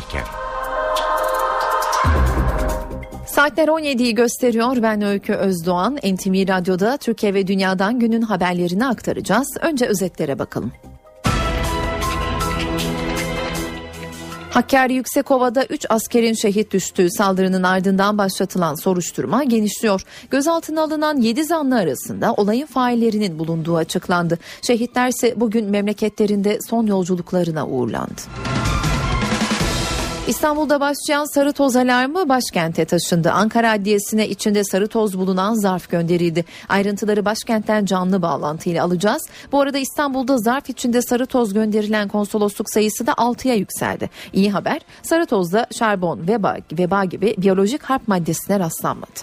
erken. Saatler 17'yi gösteriyor. Ben Öykü Özdoğan. NTV Radyo'da Türkiye ve Dünya'dan günün haberlerini aktaracağız. Önce özetlere bakalım. Hakkari Yüksekova'da 3 askerin şehit düştüğü saldırının ardından başlatılan soruşturma genişliyor. Gözaltına alınan 7 zanlı arasında olayın faillerinin bulunduğu açıklandı. Şehitler ise bugün memleketlerinde son yolculuklarına uğurlandı. İstanbul'da başlayan sarı toz alarmı başkente taşındı. Ankara Adliyesi'ne içinde sarı toz bulunan zarf gönderildi. Ayrıntıları başkentten canlı bağlantıyla alacağız. Bu arada İstanbul'da zarf içinde sarı toz gönderilen konsolosluk sayısı da 6'ya yükseldi. İyi haber sarı tozda şarbon, veba, veba gibi biyolojik harp maddesine rastlanmadı.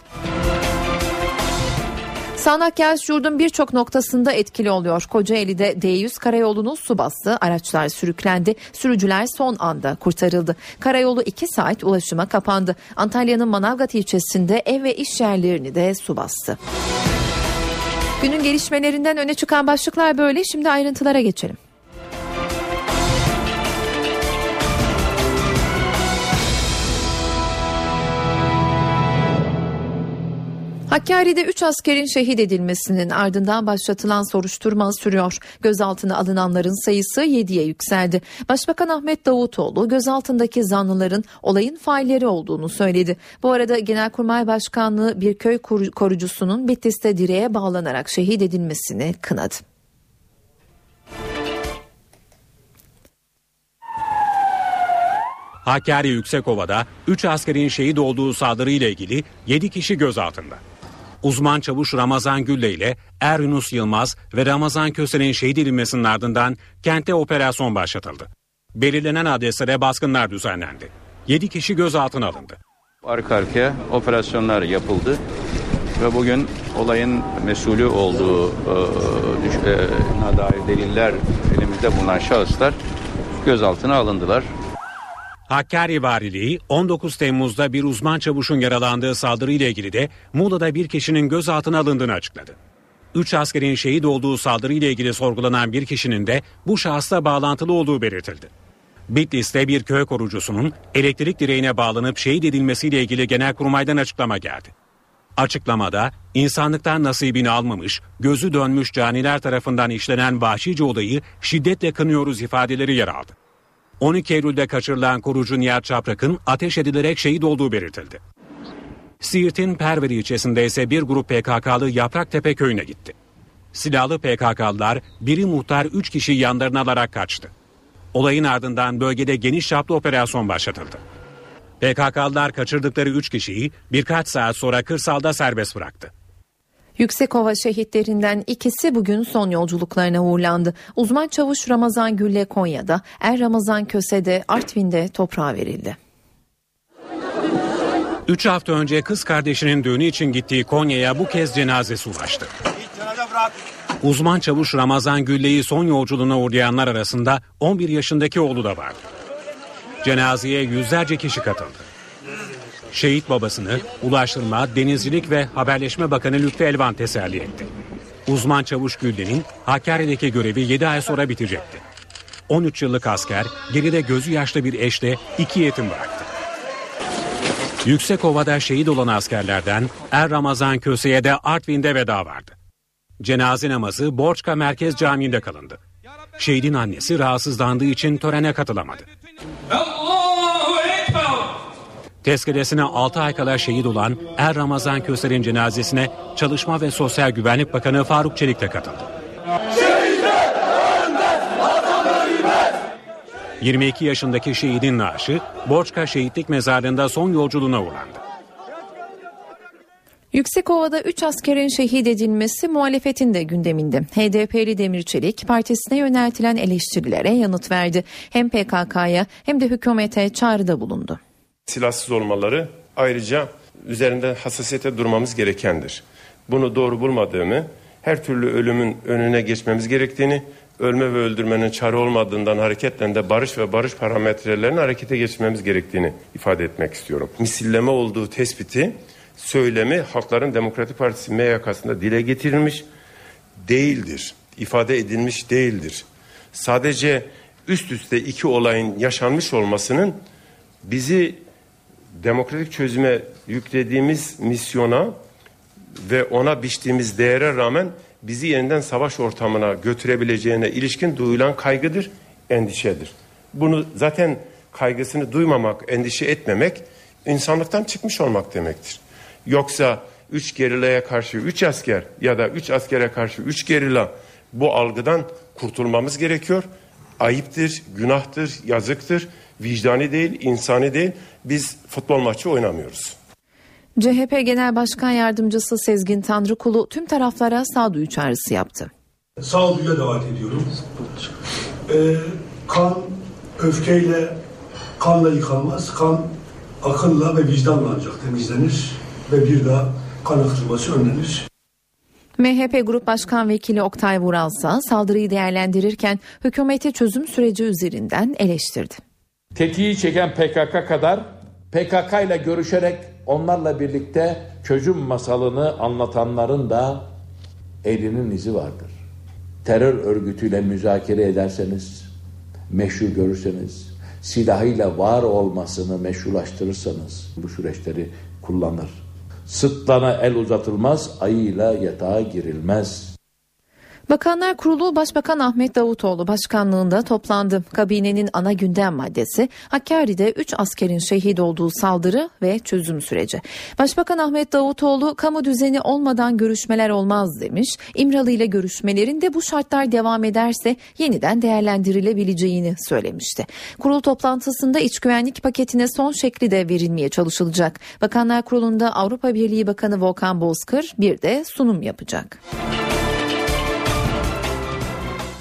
Sağnak yağış yurdun birçok noktasında etkili oluyor. Kocaeli'de D100 karayolunu su bastı. Araçlar sürüklendi. Sürücüler son anda kurtarıldı. Karayolu 2 saat ulaşıma kapandı. Antalya'nın Manavgat ilçesinde ev ve iş yerlerini de su bastı. Günün gelişmelerinden öne çıkan başlıklar böyle. Şimdi ayrıntılara geçelim. Hakkari'de 3 askerin şehit edilmesinin ardından başlatılan soruşturma sürüyor. Gözaltına alınanların sayısı 7'ye yükseldi. Başbakan Ahmet Davutoğlu gözaltındaki zanlıların olayın failleri olduğunu söyledi. Bu arada Genelkurmay Başkanlığı bir köy korucusunun Bitlis'te direğe bağlanarak şehit edilmesini kınadı. Hakkari Yüksekova'da 3 askerin şehit olduğu saldırı ile ilgili 7 kişi gözaltında. Uzman çavuş Ramazan Gülle ile Er Yunus Yılmaz ve Ramazan Köse'nin şehit edilmesinin ardından kente operasyon başlatıldı. Belirlenen adreslere baskınlar düzenlendi. 7 kişi gözaltına alındı. Arka arkaya operasyonlar yapıldı ve bugün olayın mesulü olduğu e, e, dair deliller elimizde bulunan şahıslar gözaltına alındılar. Hakkari Valiliği 19 Temmuz'da bir uzman çavuşun yaralandığı saldırıyla ilgili de Muğla'da bir kişinin gözaltına alındığını açıkladı. 3 askerin şehit olduğu saldırıyla ilgili sorgulanan bir kişinin de bu şahısla bağlantılı olduğu belirtildi. Bitlis'te bir köy korucusunun elektrik direğine bağlanıp şehit edilmesiyle ilgili Genelkurmay'dan açıklama geldi. Açıklamada insanlıktan nasibini almamış, gözü dönmüş caniler tarafından işlenen vahşice olayı şiddetle kınıyoruz ifadeleri yer aldı. 12 Eylül'de kaçırılan korucu Nihat Çaprak'ın ateş edilerek şehit olduğu belirtildi. Siirt'in Perveri ilçesinde ise bir grup PKK'lı Yapraktepe köyüne gitti. Silahlı PKK'lılar biri muhtar 3 kişi yanlarına alarak kaçtı. Olayın ardından bölgede geniş çaplı operasyon başlatıldı. PKK'lılar kaçırdıkları 3 kişiyi birkaç saat sonra kırsalda serbest bıraktı. Yüksekova şehitlerinden ikisi bugün son yolculuklarına uğurlandı. Uzman çavuş Ramazan Gülle Konya'da, Er Ramazan Köse'de Artvin'de toprağa verildi. 3 hafta önce kız kardeşinin düğünü için gittiği Konya'ya bu kez cenazesi ulaştı. Uzman çavuş Ramazan Gülle'yi son yolculuğuna uğrayanlar arasında 11 yaşındaki oğlu da vardı. Cenazeye yüzlerce kişi katıldı. Şehit babasını Ulaştırma, Denizcilik ve Haberleşme Bakanı Lütfü Elvan teselli etti. Uzman Çavuş Gülden'in Hakkari'deki görevi 7 ay sonra bitecekti. 13 yıllık asker geride gözü yaşlı bir eşle iki yetim bıraktı. Yüksekova'da şehit olan askerlerden Er Ramazan Köse'ye de Artvin'de veda vardı. Cenaze namazı Borçka Merkez Camii'nde kalındı. Şehidin annesi rahatsızlandığı için törene katılamadı. Tezkeresine 6 ay kala şehit olan Er Ramazan Köser'in cenazesine Çalışma ve Sosyal Güvenlik Bakanı Faruk Çelik de katıldı. 22 yaşındaki şehidin naaşı Borçka Şehitlik Mezarlığı'nda son yolculuğuna uğrandı. Yüksekova'da 3 askerin şehit edilmesi muhalefetin de gündeminde. HDP'li Demirçelik partisine yöneltilen eleştirilere yanıt verdi. Hem PKK'ya hem de hükümete çağrıda bulundu silahsız olmaları ayrıca üzerinde hassasiyete durmamız gerekendir. Bunu doğru bulmadığımı, her türlü ölümün önüne geçmemiz gerektiğini, ölme ve öldürmenin çare olmadığından hareketle de barış ve barış parametrelerinin harekete geçmemiz gerektiğini ifade etmek istiyorum. Misilleme olduğu tespiti, söylemi Halkların Demokratik Partisi MYK'sında dile getirilmiş değildir. ifade edilmiş değildir. Sadece üst üste iki olayın yaşanmış olmasının bizi demokratik çözüme yüklediğimiz misyona ve ona biçtiğimiz değere rağmen bizi yeniden savaş ortamına götürebileceğine ilişkin duyulan kaygıdır, endişedir. Bunu zaten kaygısını duymamak, endişe etmemek insanlıktan çıkmış olmak demektir. Yoksa üç gerilaya karşı üç asker ya da üç askere karşı üç gerilla bu algıdan kurtulmamız gerekiyor. Ayıptır, günahtır, yazıktır, vicdani değil, insani değil. Biz futbol maçı oynamıyoruz. CHP Genel Başkan Yardımcısı Sezgin Tanrıkulu tüm taraflara sağduyu çağrısı yaptı. Sağduyuya davet ediyorum. Ee, kan öfkeyle, kanla yıkanmaz. Kan akılla ve vicdanla ancak temizlenir ve bir daha kan akıtılması önlenir. MHP Grup Başkan Vekili Oktay Vural ise saldırıyı değerlendirirken hükümeti çözüm süreci üzerinden eleştirdi. Tetiği çeken PKK kadar PKK ile görüşerek onlarla birlikte çözüm masalını anlatanların da elinin izi vardır. Terör örgütüyle müzakere ederseniz, meşru görürseniz, silahıyla var olmasını meşrulaştırırsanız bu süreçleri kullanır. Sıtlana el uzatılmaz, ayıyla yatağa girilmez. Bakanlar Kurulu Başbakan Ahmet Davutoğlu başkanlığında toplandı. Kabinenin ana gündem maddesi Hakkari'de 3 askerin şehit olduğu saldırı ve çözüm süreci. Başbakan Ahmet Davutoğlu kamu düzeni olmadan görüşmeler olmaz demiş. İmralı ile görüşmelerin de bu şartlar devam ederse yeniden değerlendirilebileceğini söylemişti. Kurul toplantısında iç güvenlik paketine son şekli de verilmeye çalışılacak. Bakanlar Kurulu'nda Avrupa Birliği Bakanı Volkan Bozkır bir de sunum yapacak.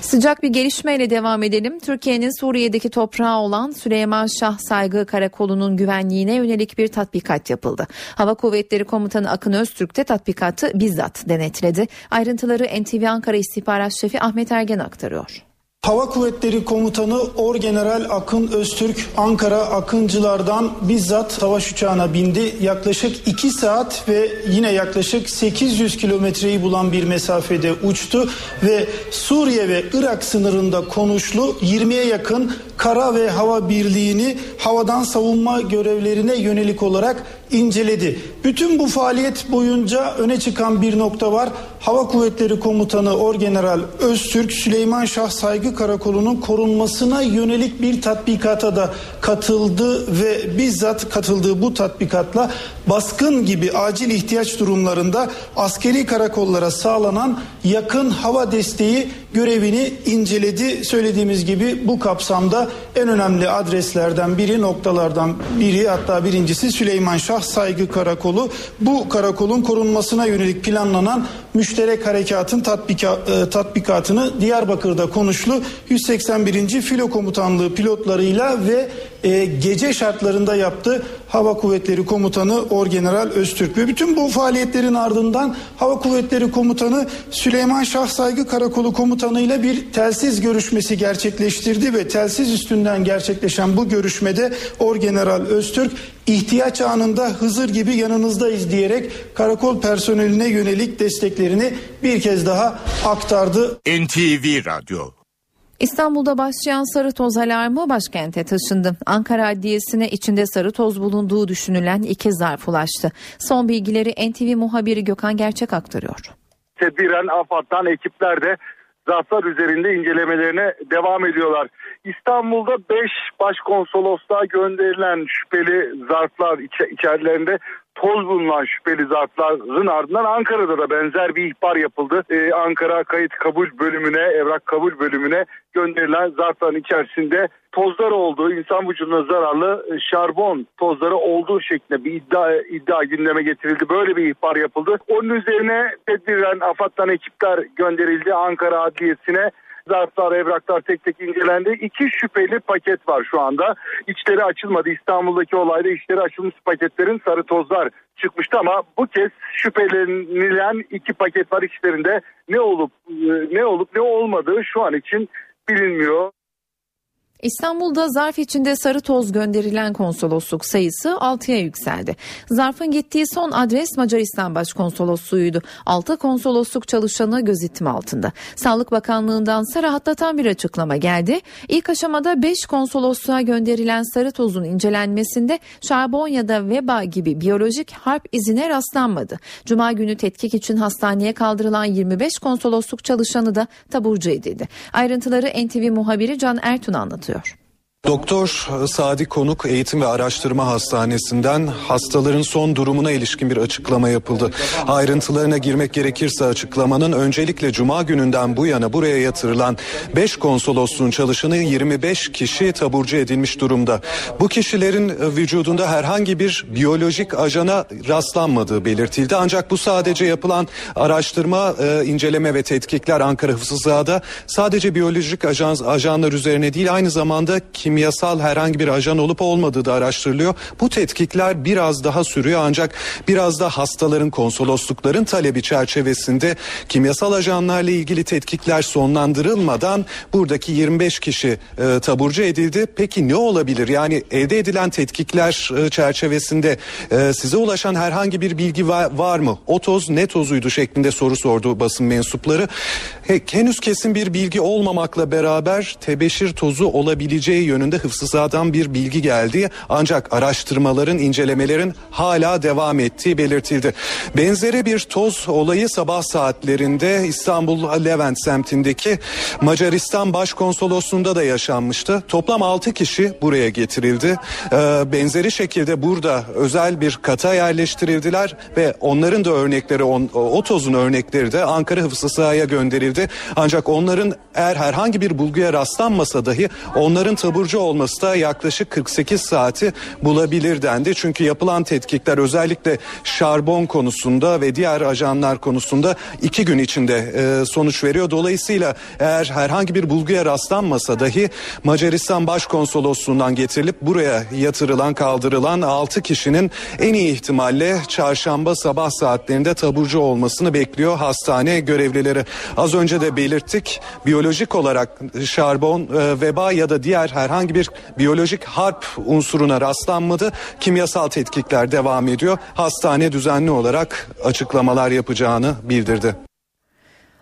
Sıcak bir gelişmeyle devam edelim. Türkiye'nin Suriye'deki toprağı olan Süleyman Şah Saygı Karakolu'nun güvenliğine yönelik bir tatbikat yapıldı. Hava Kuvvetleri Komutanı Akın Öztürk de tatbikatı bizzat denetledi. Ayrıntıları NTV Ankara İstihbarat Şefi Ahmet Ergen aktarıyor. Hava Kuvvetleri Komutanı Orgeneral Akın Öztürk Ankara Akıncılardan bizzat savaş uçağına bindi. Yaklaşık 2 saat ve yine yaklaşık 800 kilometreyi bulan bir mesafede uçtu ve Suriye ve Irak sınırında konuşlu 20'ye yakın kara ve hava birliğini havadan savunma görevlerine yönelik olarak inceledi. Bütün bu faaliyet boyunca öne çıkan bir nokta var. Hava Kuvvetleri Komutanı Orgeneral Öztürk Süleyman Şah Saygı Karakolu'nun korunmasına yönelik bir tatbikata da katıldı ve bizzat katıldığı bu tatbikatla baskın gibi acil ihtiyaç durumlarında askeri karakollara sağlanan yakın hava desteği görevini inceledi. Söylediğimiz gibi bu kapsamda en önemli adreslerden biri noktalardan biri hatta birincisi Süleyman Şah Saygı Karakolu. Bu karakolun korunmasına yönelik planlanan müşterek harekatın tatbika, e, tatbikatını Diyarbakır'da konuşlu 181. Filo Komutanlığı pilotlarıyla ve e, gece şartlarında yaptı Hava Kuvvetleri Komutanı Orgeneral Öztürk ve bütün bu faaliyetlerin ardından Hava Kuvvetleri Komutanı Süleyman Şah Saygı Karakolu Komutanı ile bir telsiz görüşmesi gerçekleştirdi ve telsiz üstünden gerçekleşen bu görüşmede Orgeneral Öztürk ihtiyaç anında Hızır gibi yanınızdayız diyerek karakol personeline yönelik desteklerini bir kez daha aktardı. NTV Radyo İstanbul'da başlayan sarı toz alarmı başkente taşındı. Ankara Adliyesi'ne içinde sarı toz bulunduğu düşünülen iki zarf ulaştı. Son bilgileri NTV muhabiri Gökhan Gerçek aktarıyor. Tedbiren AFAD'dan ekipler de zarflar üzerinde incelemelerine devam ediyorlar. İstanbul'da 5 başkonsolosluğa gönderilen şüpheli zarflar iç- içerilerinde toz bulunan şüpheli zarfların ardından Ankara'da da benzer bir ihbar yapıldı. Ee, Ankara kayıt kabul bölümüne, evrak kabul bölümüne gönderilen zarfların içerisinde tozlar olduğu, insan vücuduna zararlı e, şarbon tozları olduğu şeklinde bir iddia, iddia gündeme getirildi. Böyle bir ihbar yapıldı. Onun üzerine tedbiren AFAD'dan ekipler gönderildi Ankara Adliyesi'ne zarflar, evraklar tek tek incelendi. İki şüpheli paket var şu anda. İçleri açılmadı. İstanbul'daki olayda içleri açılmış paketlerin sarı tozlar çıkmıştı ama bu kez şüphelenilen iki paket var içlerinde. Ne olup e, ne olup ne olmadığı şu an için bilinmiyor. İstanbul'da zarf içinde sarı toz gönderilen konsolosluk sayısı 6'ya yükseldi. Zarfın gittiği son adres Macaristan Başkonsolosluğu'ydu. 6 konsolosluk çalışanı gözetim altında. Sağlık Bakanlığı'ndan ise rahatlatan bir açıklama geldi. İlk aşamada 5 konsolosluğa gönderilen sarı tozun incelenmesinde şarbon ya da veba gibi biyolojik harp izine rastlanmadı. Cuma günü tetkik için hastaneye kaldırılan 25 konsolosluk çalışanı da taburcu edildi. Ayrıntıları NTV muhabiri Can Ertun anlatıyor. sur. Doktor Sadi Konuk Eğitim ve Araştırma Hastanesi'nden hastaların son durumuna ilişkin bir açıklama yapıldı. Ayrıntılarına girmek gerekirse açıklamanın öncelikle Cuma gününden bu yana buraya yatırılan 5 konsolosluğun çalışanı 25 kişi taburcu edilmiş durumda. Bu kişilerin vücudunda herhangi bir biyolojik ajana rastlanmadığı belirtildi. Ancak bu sadece yapılan araştırma, e, inceleme ve tetkikler Ankara Hıfzı sadece biyolojik ajan, ajanlar üzerine değil aynı zamanda kim kimyasal herhangi bir ajan olup olmadığı da araştırılıyor. Bu tetkikler biraz daha sürüyor ancak biraz da hastaların konsoloslukların talebi çerçevesinde kimyasal ajanlarla ilgili tetkikler sonlandırılmadan buradaki 25 kişi e, taburcu edildi. Peki ne olabilir? Yani elde edilen tetkikler e, çerçevesinde e, size ulaşan herhangi bir bilgi var, var mı? O toz ne tozuydu şeklinde soru sordu basın mensupları. He, henüz kesin bir bilgi olmamakla beraber tebeşir tozu olabileceği yönünde yönünde hıfzızadan bir bilgi geldi. Ancak araştırmaların, incelemelerin hala devam ettiği belirtildi. Benzeri bir toz olayı sabah saatlerinde İstanbul Levent semtindeki Macaristan Başkonsolosluğu'nda da yaşanmıştı. Toplam 6 kişi buraya getirildi. Ee, benzeri şekilde burada özel bir kata yerleştirildiler ve onların da örnekleri, o tozun örnekleri de Ankara Hıfzı gönderildi. Ancak onların eğer herhangi bir bulguya rastlanmasa dahi onların taburcu kalıcı olması da yaklaşık 48 saati bulabilir dendi. Çünkü yapılan tetkikler özellikle şarbon konusunda ve diğer ajanlar konusunda iki gün içinde e, sonuç veriyor. Dolayısıyla eğer herhangi bir bulguya rastlanmasa dahi Macaristan Başkonsolosluğundan getirilip buraya yatırılan kaldırılan 6 kişinin en iyi ihtimalle çarşamba sabah saatlerinde taburcu olmasını bekliyor hastane görevlileri. Az önce de belirttik biyolojik olarak şarbon, e, veba ya da diğer herhangi herhangi bir biyolojik harp unsuruna rastlanmadı. Kimyasal tetkikler devam ediyor. Hastane düzenli olarak açıklamalar yapacağını bildirdi.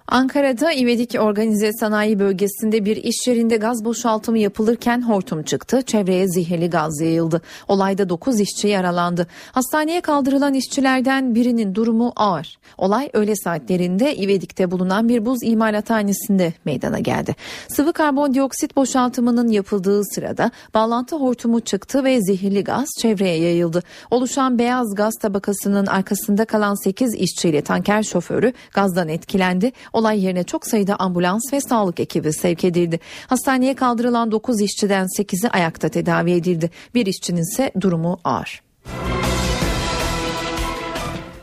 Ankara'da İvedik Organize Sanayi Bölgesi'nde bir iş yerinde gaz boşaltımı yapılırken hortum çıktı. Çevreye zehirli gaz yayıldı. Olayda 9 işçi yaralandı. Hastaneye kaldırılan işçilerden birinin durumu ağır. Olay öğle saatlerinde İvedik'te bulunan bir buz imalathanesinde meydana geldi. Sıvı karbondioksit boşaltımının yapıldığı sırada bağlantı hortumu çıktı ve zehirli gaz çevreye yayıldı. Oluşan beyaz gaz tabakasının arkasında kalan 8 işçiyle tanker şoförü gazdan etkilendi. Olay yerine çok sayıda ambulans ve sağlık ekibi sevk edildi. Hastaneye kaldırılan 9 işçiden 8'i ayakta tedavi edildi. Bir işçinin ise durumu ağır.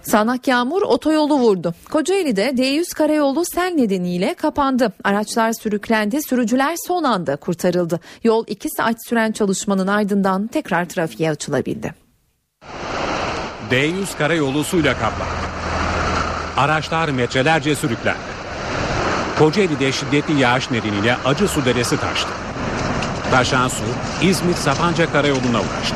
Sağnak yağmur otoyolu vurdu. Kocaeli'de D100 karayolu sel nedeniyle kapandı. Araçlar sürüklendi, sürücüler son anda kurtarıldı. Yol 2 saat süren çalışmanın ardından tekrar trafiğe açılabildi. D100 karayolu suyla kaplandı. Araçlar metrelerce sürüklendi. Kocaeli'de şiddetli yağış nedeniyle Acı Su Deresi taştı. Taşan su İzmit Sapanca Karayolu'na ulaştı.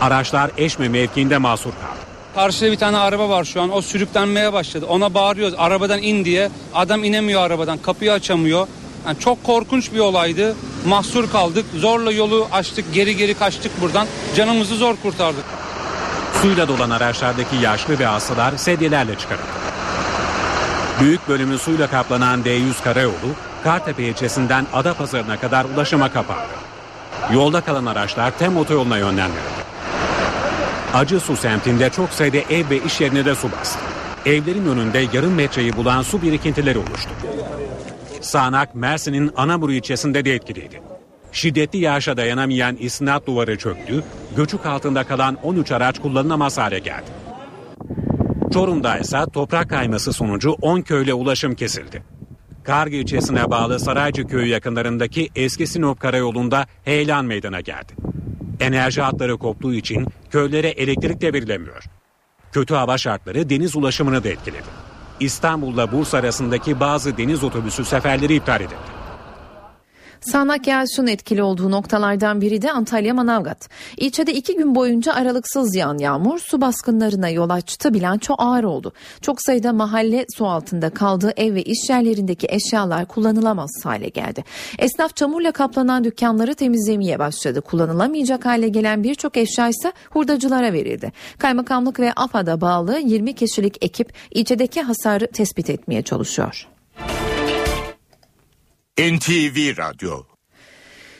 Araçlar Eşme mevkiinde mahsur kaldı. Karşıda bir tane araba var şu an o sürüklenmeye başladı. Ona bağırıyoruz arabadan in diye. Adam inemiyor arabadan kapıyı açamıyor. Yani çok korkunç bir olaydı. Mahsur kaldık. Zorla yolu açtık geri geri kaçtık buradan. Canımızı zor kurtardık. Suyla dolan araçlardaki yaşlı ve hastalar sedyelerle çıkarıldı. Büyük bölümü suyla kaplanan D100 karayolu Kartepe ilçesinden Adapazarı'na kadar ulaşıma kapandı. Yolda kalan araçlar Tem otoyoluna yönlendirildi. Acı Su semtinde çok sayıda ev ve iş yerine de su bastı. Evlerin önünde yarım metreyi bulan su birikintileri oluştu. Sağnak Mersin'in Anamur ilçesinde de etkiliydi. Şiddetli yağışa dayanamayan isnat duvarı çöktü, göçük altında kalan 13 araç kullanılamaz hale geldi. Çorum'da ise toprak kayması sonucu 10 köyle ulaşım kesildi. Kargı ilçesine bağlı Saraycı köyü yakınlarındaki eski Sinop karayolunda heyelan meydana geldi. Enerji hatları koptuğu için köylere elektrik de verilemiyor. Kötü hava şartları deniz ulaşımını da etkiledi. İstanbul'la Bursa arasındaki bazı deniz otobüsü seferleri iptal edildi. Sağnak yağışın etkili olduğu noktalardan biri de Antalya Manavgat. İlçede iki gün boyunca aralıksız yağan yağmur su baskınlarına yol açtı. Bilanço ağır oldu. Çok sayıda mahalle su altında kaldı. Ev ve iş yerlerindeki eşyalar kullanılamaz hale geldi. Esnaf çamurla kaplanan dükkanları temizlemeye başladı. Kullanılamayacak hale gelen birçok eşya ise hurdacılara verildi. Kaymakamlık ve AFAD'a bağlı 20 kişilik ekip ilçedeki hasarı tespit etmeye çalışıyor. NTV Radyo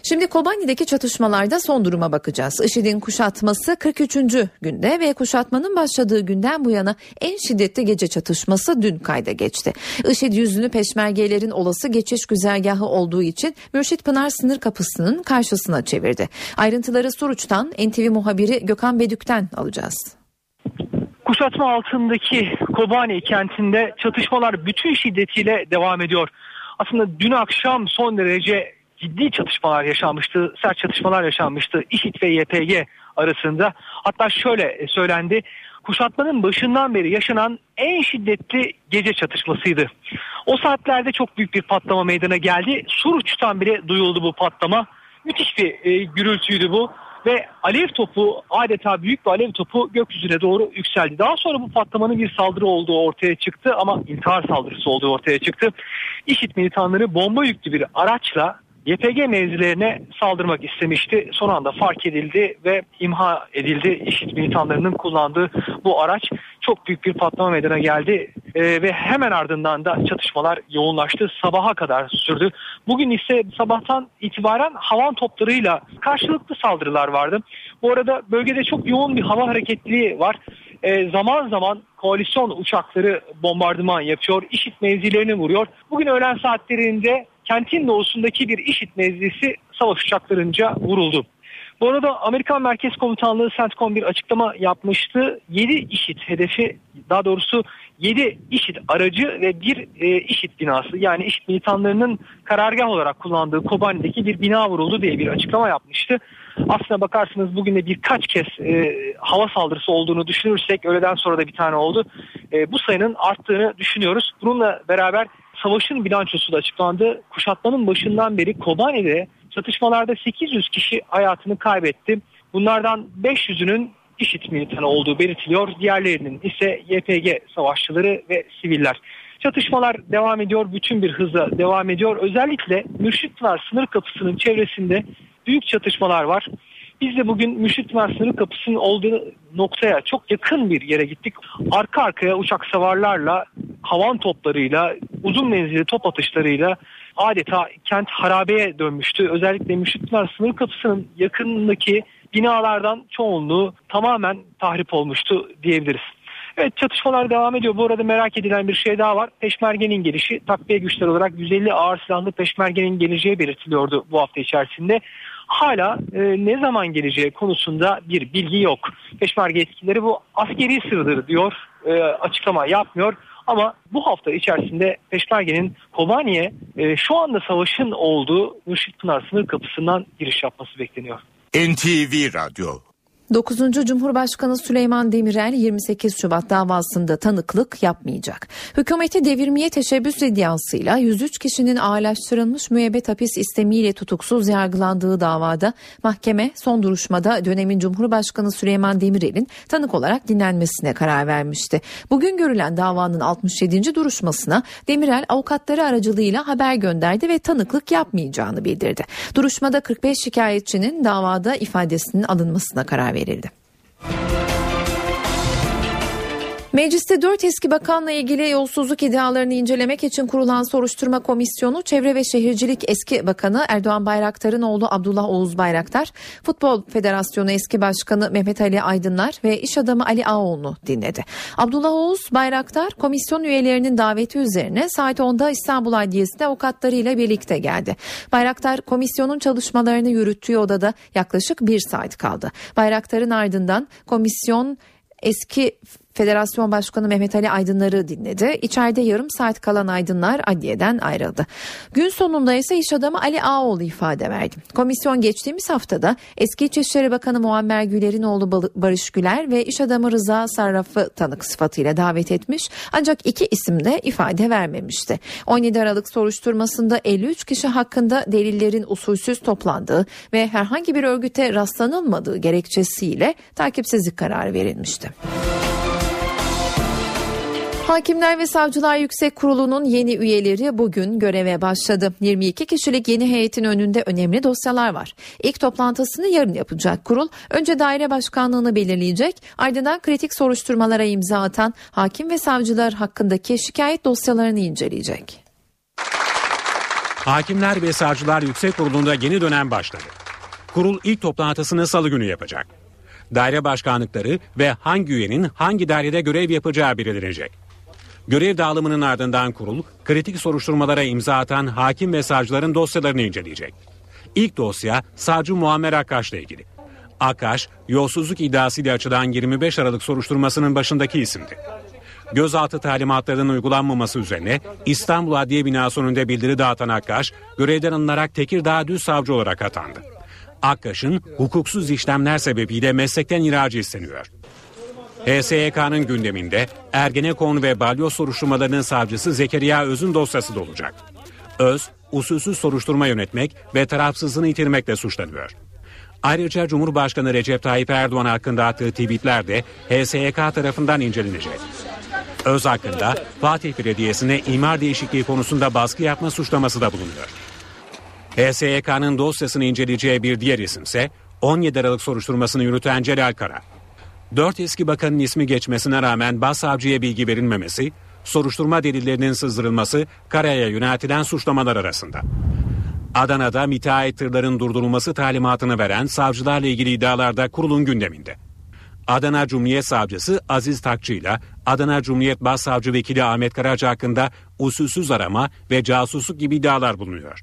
Şimdi Kobani'deki çatışmalarda son duruma bakacağız. IŞİD'in kuşatması 43. günde ve kuşatmanın başladığı günden bu yana en şiddetli gece çatışması dün kayda geçti. IŞİD yüzünü peşmergelerin olası geçiş güzergahı olduğu için Mürşit Pınar sınır kapısının karşısına çevirdi. Ayrıntıları Suruç'tan NTV muhabiri Gökhan Bedük'ten alacağız. Kuşatma altındaki Kobani kentinde çatışmalar bütün şiddetiyle devam ediyor. Aslında dün akşam son derece ciddi çatışmalar yaşanmıştı, sert çatışmalar yaşanmıştı İŞİD ve YPG arasında. Hatta şöyle söylendi, kuşatmanın başından beri yaşanan en şiddetli gece çatışmasıydı. O saatlerde çok büyük bir patlama meydana geldi. Suruç'tan bile duyuldu bu patlama. Müthiş bir e, gürültüydü bu ve alev topu adeta büyük bir alev topu gökyüzüne doğru yükseldi. Daha sonra bu patlamanın bir saldırı olduğu ortaya çıktı ama intihar saldırısı olduğu ortaya çıktı. İşit militanları bomba yüklü bir araçla YPG mevzilerine saldırmak istemişti. Son anda fark edildi ve imha edildi. İşit militanlarının kullandığı bu araç çok büyük bir patlama meydana geldi ee, ve hemen ardından da çatışmalar yoğunlaştı. Sabaha kadar sürdü. Bugün ise sabahtan itibaren havan toplarıyla karşılıklı saldırılar vardı. Bu arada bölgede çok yoğun bir hava hareketliliği var. Ee, zaman zaman koalisyon uçakları bombardıman yapıyor. İşit mevzilerini vuruyor. Bugün öğlen saatlerinde kentin doğusundaki bir IŞİD mevzisi savaş uçaklarınca vuruldu. Bu arada Amerikan Merkez Komutanlığı CENTCOM bir açıklama yapmıştı. 7 IŞİD hedefi daha doğrusu 7 IŞİD aracı ve bir e, IŞİD binası yani IŞİD militanlarının karargah olarak kullandığı Kobani'deki bir bina vuruldu diye bir açıklama yapmıştı. Aslına bakarsanız bugün de birkaç kez e, hava saldırısı olduğunu düşünürsek öğleden sonra da bir tane oldu. E, bu sayının arttığını düşünüyoruz. Bununla beraber savaşın bilançosu da açıklandı. Kuşatmanın başından beri Kobani'de çatışmalarda 800 kişi hayatını kaybetti. Bunlardan 500'ünün IŞİD militanı olduğu belirtiliyor. Diğerlerinin ise YPG savaşçıları ve siviller. Çatışmalar devam ediyor, bütün bir hızla devam ediyor. Özellikle Mürşitpınar sınır kapısının çevresinde büyük çatışmalar var. Biz de bugün Müşrikler sınır kapısının olduğu noktaya çok yakın bir yere gittik. Arka arkaya uçak savarlarla, havan toplarıyla, uzun menzilli top atışlarıyla adeta kent harabeye dönmüştü. Özellikle Müşrikler sınır kapısının yakınındaki binalardan çoğunluğu tamamen tahrip olmuştu diyebiliriz. Evet çatışmalar devam ediyor. Bu arada merak edilen bir şey daha var. Peşmergenin gelişi takviye güçler olarak 150 ağır silahlı peşmergenin geleceği belirtiliyordu bu hafta içerisinde hala e, ne zaman geleceği konusunda bir bilgi yok. Peşmerge etkileri bu askeri sırdır diyor e, açıklama yapmıyor. Ama bu hafta içerisinde Peşmerge'nin Kobani'ye e, şu anda savaşın olduğu Mürşit Pınar sınır kapısından giriş yapması bekleniyor. NTV Radyo 9. Cumhurbaşkanı Süleyman Demirel 28 Şubat davasında tanıklık yapmayacak. Hükümeti devirmeye teşebbüs iddiasıyla 103 kişinin ağırlaştırılmış müebbet hapis istemiyle tutuksuz yargılandığı davada mahkeme son duruşmada dönemin Cumhurbaşkanı Süleyman Demirel'in tanık olarak dinlenmesine karar vermişti. Bugün görülen davanın 67. duruşmasına Demirel avukatları aracılığıyla haber gönderdi ve tanıklık yapmayacağını bildirdi. Duruşmada 45 şikayetçinin davada ifadesinin alınmasına karar verdi verildi. Mecliste dört eski bakanla ilgili yolsuzluk iddialarını incelemek için kurulan soruşturma komisyonu Çevre ve Şehircilik eski bakanı Erdoğan Bayraktar'ın oğlu Abdullah Oğuz Bayraktar, Futbol Federasyonu eski başkanı Mehmet Ali Aydınlar ve iş adamı Ali Ağoğlu'nu dinledi. Abdullah Oğuz Bayraktar komisyon üyelerinin daveti üzerine saat 10'da İstanbul Adliyesi'nde avukatlarıyla birlikte geldi. Bayraktar komisyonun çalışmalarını yürüttüğü odada yaklaşık bir saat kaldı. Bayraktar'ın ardından komisyon eski Federasyon Başkanı Mehmet Ali Aydınlar'ı dinledi. İçeride yarım saat kalan Aydınlar adliyeden ayrıldı. Gün sonunda ise iş adamı Ali Ağoğlu ifade verdi. Komisyon geçtiğimiz haftada eski İçişleri Bakanı Muammer Güler'in oğlu Barış Güler ve iş adamı Rıza Sarraf'ı tanık sıfatıyla davet etmiş ancak iki isim de ifade vermemişti. 17 Aralık soruşturmasında 53 kişi hakkında delillerin usulsüz toplandığı ve herhangi bir örgüte rastlanılmadığı gerekçesiyle takipsizlik kararı verilmişti. Hakimler ve Savcılar Yüksek Kurulu'nun yeni üyeleri bugün göreve başladı. 22 kişilik yeni heyetin önünde önemli dosyalar var. İlk toplantısını yarın yapacak kurul önce daire başkanlığını belirleyecek ardından kritik soruşturmalara imza atan hakim ve savcılar hakkındaki şikayet dosyalarını inceleyecek. Hakimler ve Savcılar Yüksek Kurulu'nda yeni dönem başladı. Kurul ilk toplantısını salı günü yapacak. Daire başkanlıkları ve hangi üyenin hangi dairede görev yapacağı belirlenecek. Görev dağılımının ardından kurul, kritik soruşturmalara imza atan hakim ve savcıların dosyalarını inceleyecek. İlk dosya savcı Muammer Akkaş'la ilgili. Akkaş, yolsuzluk iddiasıyla açılan 25 Aralık soruşturmasının başındaki isimdi. Gözaltı talimatlarının uygulanmaması üzerine İstanbul Adliye Binası önünde bildiri dağıtan Akkaş, görevden alınarak Tekirdağ Düz Savcı olarak atandı. Akkaş'ın hukuksuz işlemler sebebiyle meslekten ihracı isteniyor. HSYK'nın gündeminde Ergenekon ve balyoz soruşturmalarının savcısı Zekeriya Öz'ün dosyası da olacak. Öz, usulsüz soruşturma yönetmek ve tarafsızlığını yitirmekle suçlanıyor. Ayrıca Cumhurbaşkanı Recep Tayyip Erdoğan hakkında attığı tweetler de HSYK tarafından incelenecek. Öz hakkında Fatih Belediyesi'ne imar değişikliği konusunda baskı yapma suçlaması da bulunuyor. HSYK'nın dosyasını inceleyeceği bir diğer isimse 17 Aralık soruşturmasını yürüten Celal Kara. Dört eski bakanın ismi geçmesine rağmen başsavcıya bilgi verilmemesi, soruşturma delillerinin sızdırılması Kara'ya yöneltilen suçlamalar arasında. Adana'da müteahhit tırların durdurulması talimatını veren savcılarla ilgili iddialarda kurulun gündeminde. Adana Cumhuriyet Savcısı Aziz Takçı ile Adana Cumhuriyet Başsavcı Vekili Ahmet Karaca hakkında usulsüz arama ve casusluk gibi iddialar bulunuyor.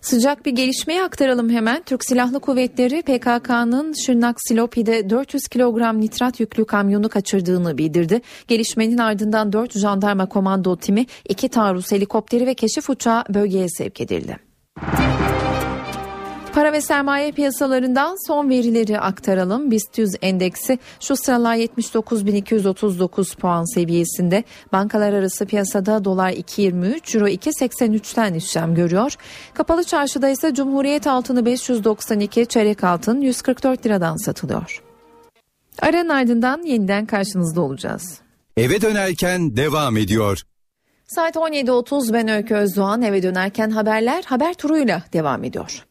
Sıcak bir gelişmeyi aktaralım hemen. Türk Silahlı Kuvvetleri PKK'nın Şırnak Silopi'de 400 kilogram nitrat yüklü kamyonu kaçırdığını bildirdi. Gelişmenin ardından 4 jandarma komando timi, 2 taarruz helikopteri ve keşif uçağı bölgeye sevk edildi. Para ve sermaye piyasalarından son verileri aktaralım. BIST 100 endeksi şu sıralar 79.239 puan seviyesinde. Bankalar arası piyasada dolar 2.23, euro 2.83'ten işlem görüyor. Kapalı çarşıda ise Cumhuriyet altını 592, çeyrek altın 144 liradan satılıyor. Aranın ardından yeniden karşınızda olacağız. Eve dönerken devam ediyor. Saat 17.30 ben Öykü Özdoğan eve dönerken haberler haber turuyla devam ediyor.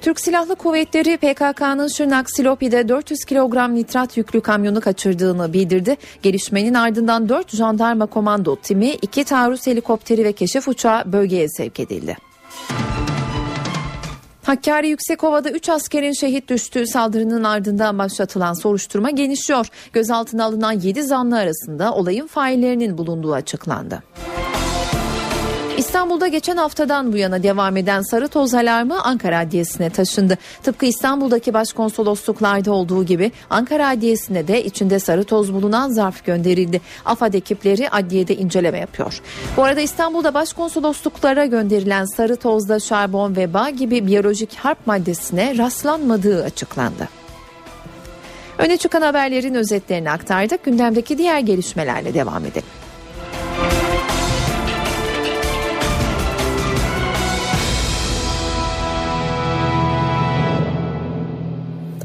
Türk Silahlı Kuvvetleri PKK'nın Şırnak Silopi'de 400 kilogram nitrat yüklü kamyonu kaçırdığını bildirdi. Gelişmenin ardından 4 jandarma komando timi, 2 taarruz helikopteri ve keşif uçağı bölgeye sevk edildi. Hakkari Yüksekova'da 3 askerin şehit düştüğü saldırının ardından başlatılan soruşturma genişliyor. Gözaltına alınan 7 zanlı arasında olayın faillerinin bulunduğu açıklandı. İstanbul'da geçen haftadan bu yana devam eden sarı toz alarmı Ankara Adliyesi'ne taşındı. Tıpkı İstanbul'daki başkonsolosluklarda olduğu gibi Ankara Adliyesi'ne de içinde sarı toz bulunan zarf gönderildi. AFAD ekipleri adliyede inceleme yapıyor. Bu arada İstanbul'da başkonsolosluklara gönderilen sarı tozda şarbon ve bağ gibi biyolojik harp maddesine rastlanmadığı açıklandı. Öne çıkan haberlerin özetlerini aktardık. Gündemdeki diğer gelişmelerle devam edelim.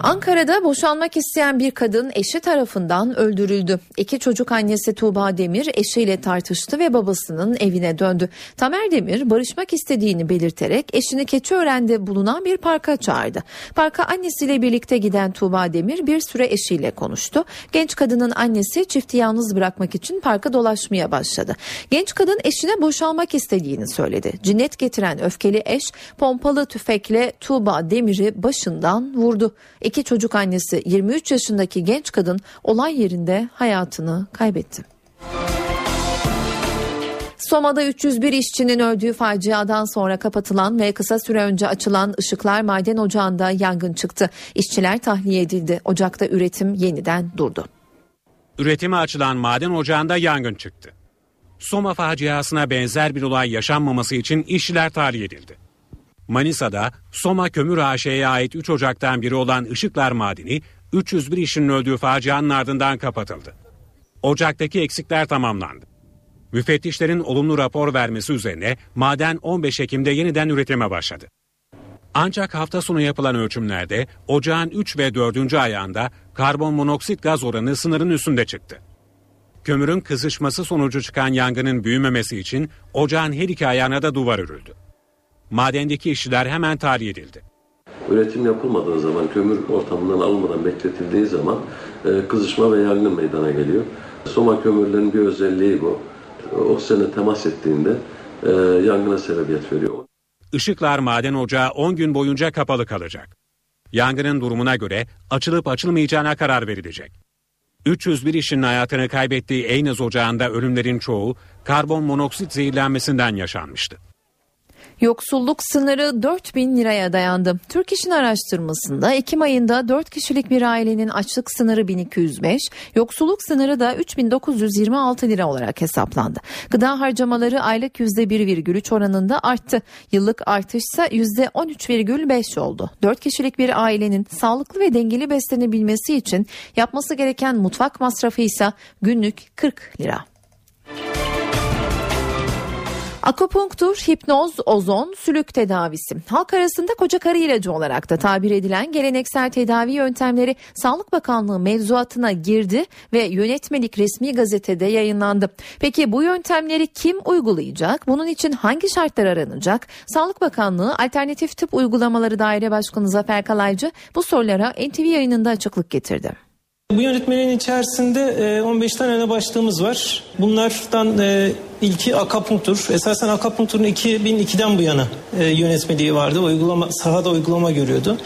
Ankara'da boşanmak isteyen bir kadın eşi tarafından öldürüldü. İki çocuk annesi Tuğba Demir eşiyle tartıştı ve babasının evine döndü. Tamer Demir barışmak istediğini belirterek eşini Keçiören'de bulunan bir parka çağırdı. Parka annesiyle birlikte giden Tuğba Demir bir süre eşiyle konuştu. Genç kadının annesi çifti yalnız bırakmak için parka dolaşmaya başladı. Genç kadın eşine boşalmak istediğini söyledi. Cinnet getiren öfkeli eş pompalı tüfekle Tuğba Demir'i başından vurdu. İki çocuk annesi 23 yaşındaki genç kadın olay yerinde hayatını kaybetti. Soma'da 301 işçinin öldüğü faciadan sonra kapatılan ve kısa süre önce açılan Işıklar Maden Ocağı'nda yangın çıktı. İşçiler tahliye edildi. Ocakta üretim yeniden durdu. Üretime açılan maden ocağında yangın çıktı. Soma faciasına benzer bir olay yaşanmaması için işçiler tahliye edildi. Manisa'da Soma Kömür AŞ'ye ait 3 ocaktan biri olan Işıklar Madeni 301 işçinin öldüğü facianın ardından kapatıldı. Ocaktaki eksikler tamamlandı. Müfettişlerin olumlu rapor vermesi üzerine maden 15 Ekim'de yeniden üretime başladı. Ancak hafta sonu yapılan ölçümlerde ocağın 3 ve 4. ayağında karbon monoksit gaz oranı sınırın üstünde çıktı. Kömürün kızışması sonucu çıkan yangının büyümemesi için ocağın her iki ayağına da duvar örüldü. Madendeki işçiler hemen tahliye edildi. Üretim yapılmadığı zaman, kömür ortamından alınmadan bekletildiği zaman e, kızışma ve yangın meydana geliyor. Soma kömürlerin bir özelliği bu. Oksijene temas ettiğinde e, yangına sebebiyet veriyor. Işıklar Maden Ocağı 10 gün boyunca kapalı kalacak. Yangının durumuna göre açılıp açılmayacağına karar verilecek. 301 işin hayatını kaybettiği Eynez Ocağı'nda ölümlerin çoğu karbon monoksit zehirlenmesinden yaşanmıştı. Yoksulluk sınırı 4 bin liraya dayandı. Türk İş'in araştırmasında Ekim ayında 4 kişilik bir ailenin açlık sınırı 1205, yoksulluk sınırı da 3926 lira olarak hesaplandı. Gıda harcamaları aylık %1,3 oranında arttı. Yıllık artış ise %13,5 oldu. 4 kişilik bir ailenin sağlıklı ve dengeli beslenebilmesi için yapması gereken mutfak masrafı ise günlük 40 lira. Akupunktur, hipnoz, ozon, sülük tedavisi. Halk arasında koca karı ilacı olarak da tabir edilen geleneksel tedavi yöntemleri Sağlık Bakanlığı mevzuatına girdi ve yönetmelik resmi gazetede yayınlandı. Peki bu yöntemleri kim uygulayacak? Bunun için hangi şartlar aranacak? Sağlık Bakanlığı Alternatif Tıp Uygulamaları Daire Başkanı Zafer Kalaycı bu sorulara NTV yayınında açıklık getirdi. Bu yönetmenin içerisinde 15 e, tane başlığımız var. Bunlardan e, ilki akapunktur. Esasen akapunkturun 2002'den bu yana e, yönetmeliği vardı. Uygulama sahada uygulama görüyordu.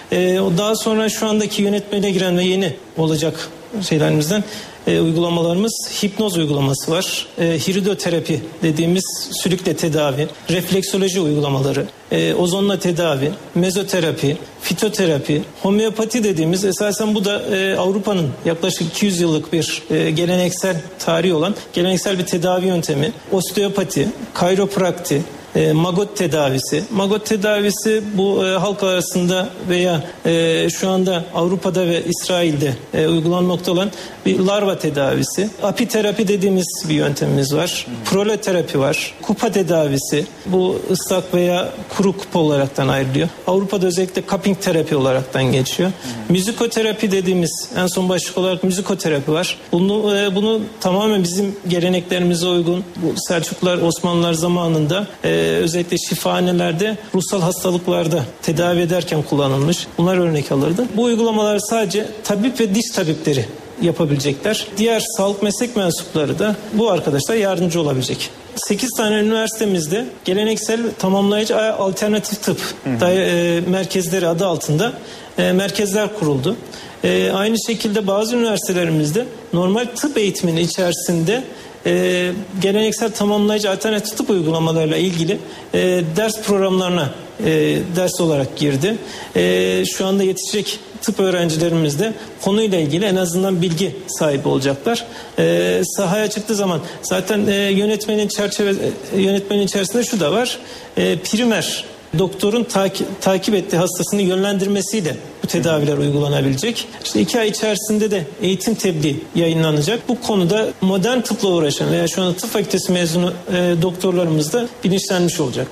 Daha sonra şu andaki yönetmeliğe giren ve yeni olacak şeylerimizden e, uygulamalarımız hipnoz uygulaması var. E, hiridoterapi dediğimiz sülükle tedavi, refleksoloji uygulamaları, e, ozonla tedavi, mezoterapi, fitoterapi, homeopati dediğimiz esasen bu da e, Avrupa'nın yaklaşık 200 yıllık bir e, geleneksel tarihi olan geleneksel bir tedavi yöntemi, osteopati, kayroprakti, e, magot tedavisi. Magot tedavisi bu e, halk arasında veya e, şu anda Avrupa'da ve İsrail'de e, uygulanmakta olan bir larva tedavisi. Apiterapi dediğimiz bir yöntemimiz var. Proloterapi var. Kupa tedavisi. Bu ıslak veya kuru kupa olaraktan ayrılıyor. Avrupa'da özellikle cupping terapi olaraktan geçiyor. Müzikoterapi dediğimiz en son başlık olarak müzikoterapi var. Bunu, e, bunu tamamen bizim geleneklerimize uygun bu Selçuklular, Osmanlılar zamanında e, özellikle şifahanelerde ruhsal hastalıklarda tedavi ederken kullanılmış. Bunlar örnek alırdı. Bu uygulamalar sadece tabip ve diş tabipleri yapabilecekler. Diğer sağlık meslek mensupları da bu arkadaşlar yardımcı olabilecek. 8 tane üniversitemizde geleneksel tamamlayıcı alternatif tıp e, merkezleri adı altında e, merkezler kuruldu. E, aynı şekilde bazı üniversitelerimizde normal tıp eğitiminin içerisinde e, geleneksel tamamlayıcı alternatif tıp uygulamalarıyla ilgili e, ders programlarına e, ders olarak girdi. E, şu anda yetişecek tıp öğrencilerimiz de konuyla ilgili en azından bilgi sahibi olacaklar. E, sahaya çıktığı zaman zaten e, yönetmenin çerçeve e, yönetmenin içerisinde şu da var. E, primer doktorun taki, takip ettiği hastasını yönlendirmesiyle bu tedaviler uygulanabilecek. İşte iki ay içerisinde de eğitim tebliğ yayınlanacak. Bu konuda modern tıpla uğraşan veya şu anda tıp fakültesi mezunu e, doktorlarımız da bilinçlenmiş olacak.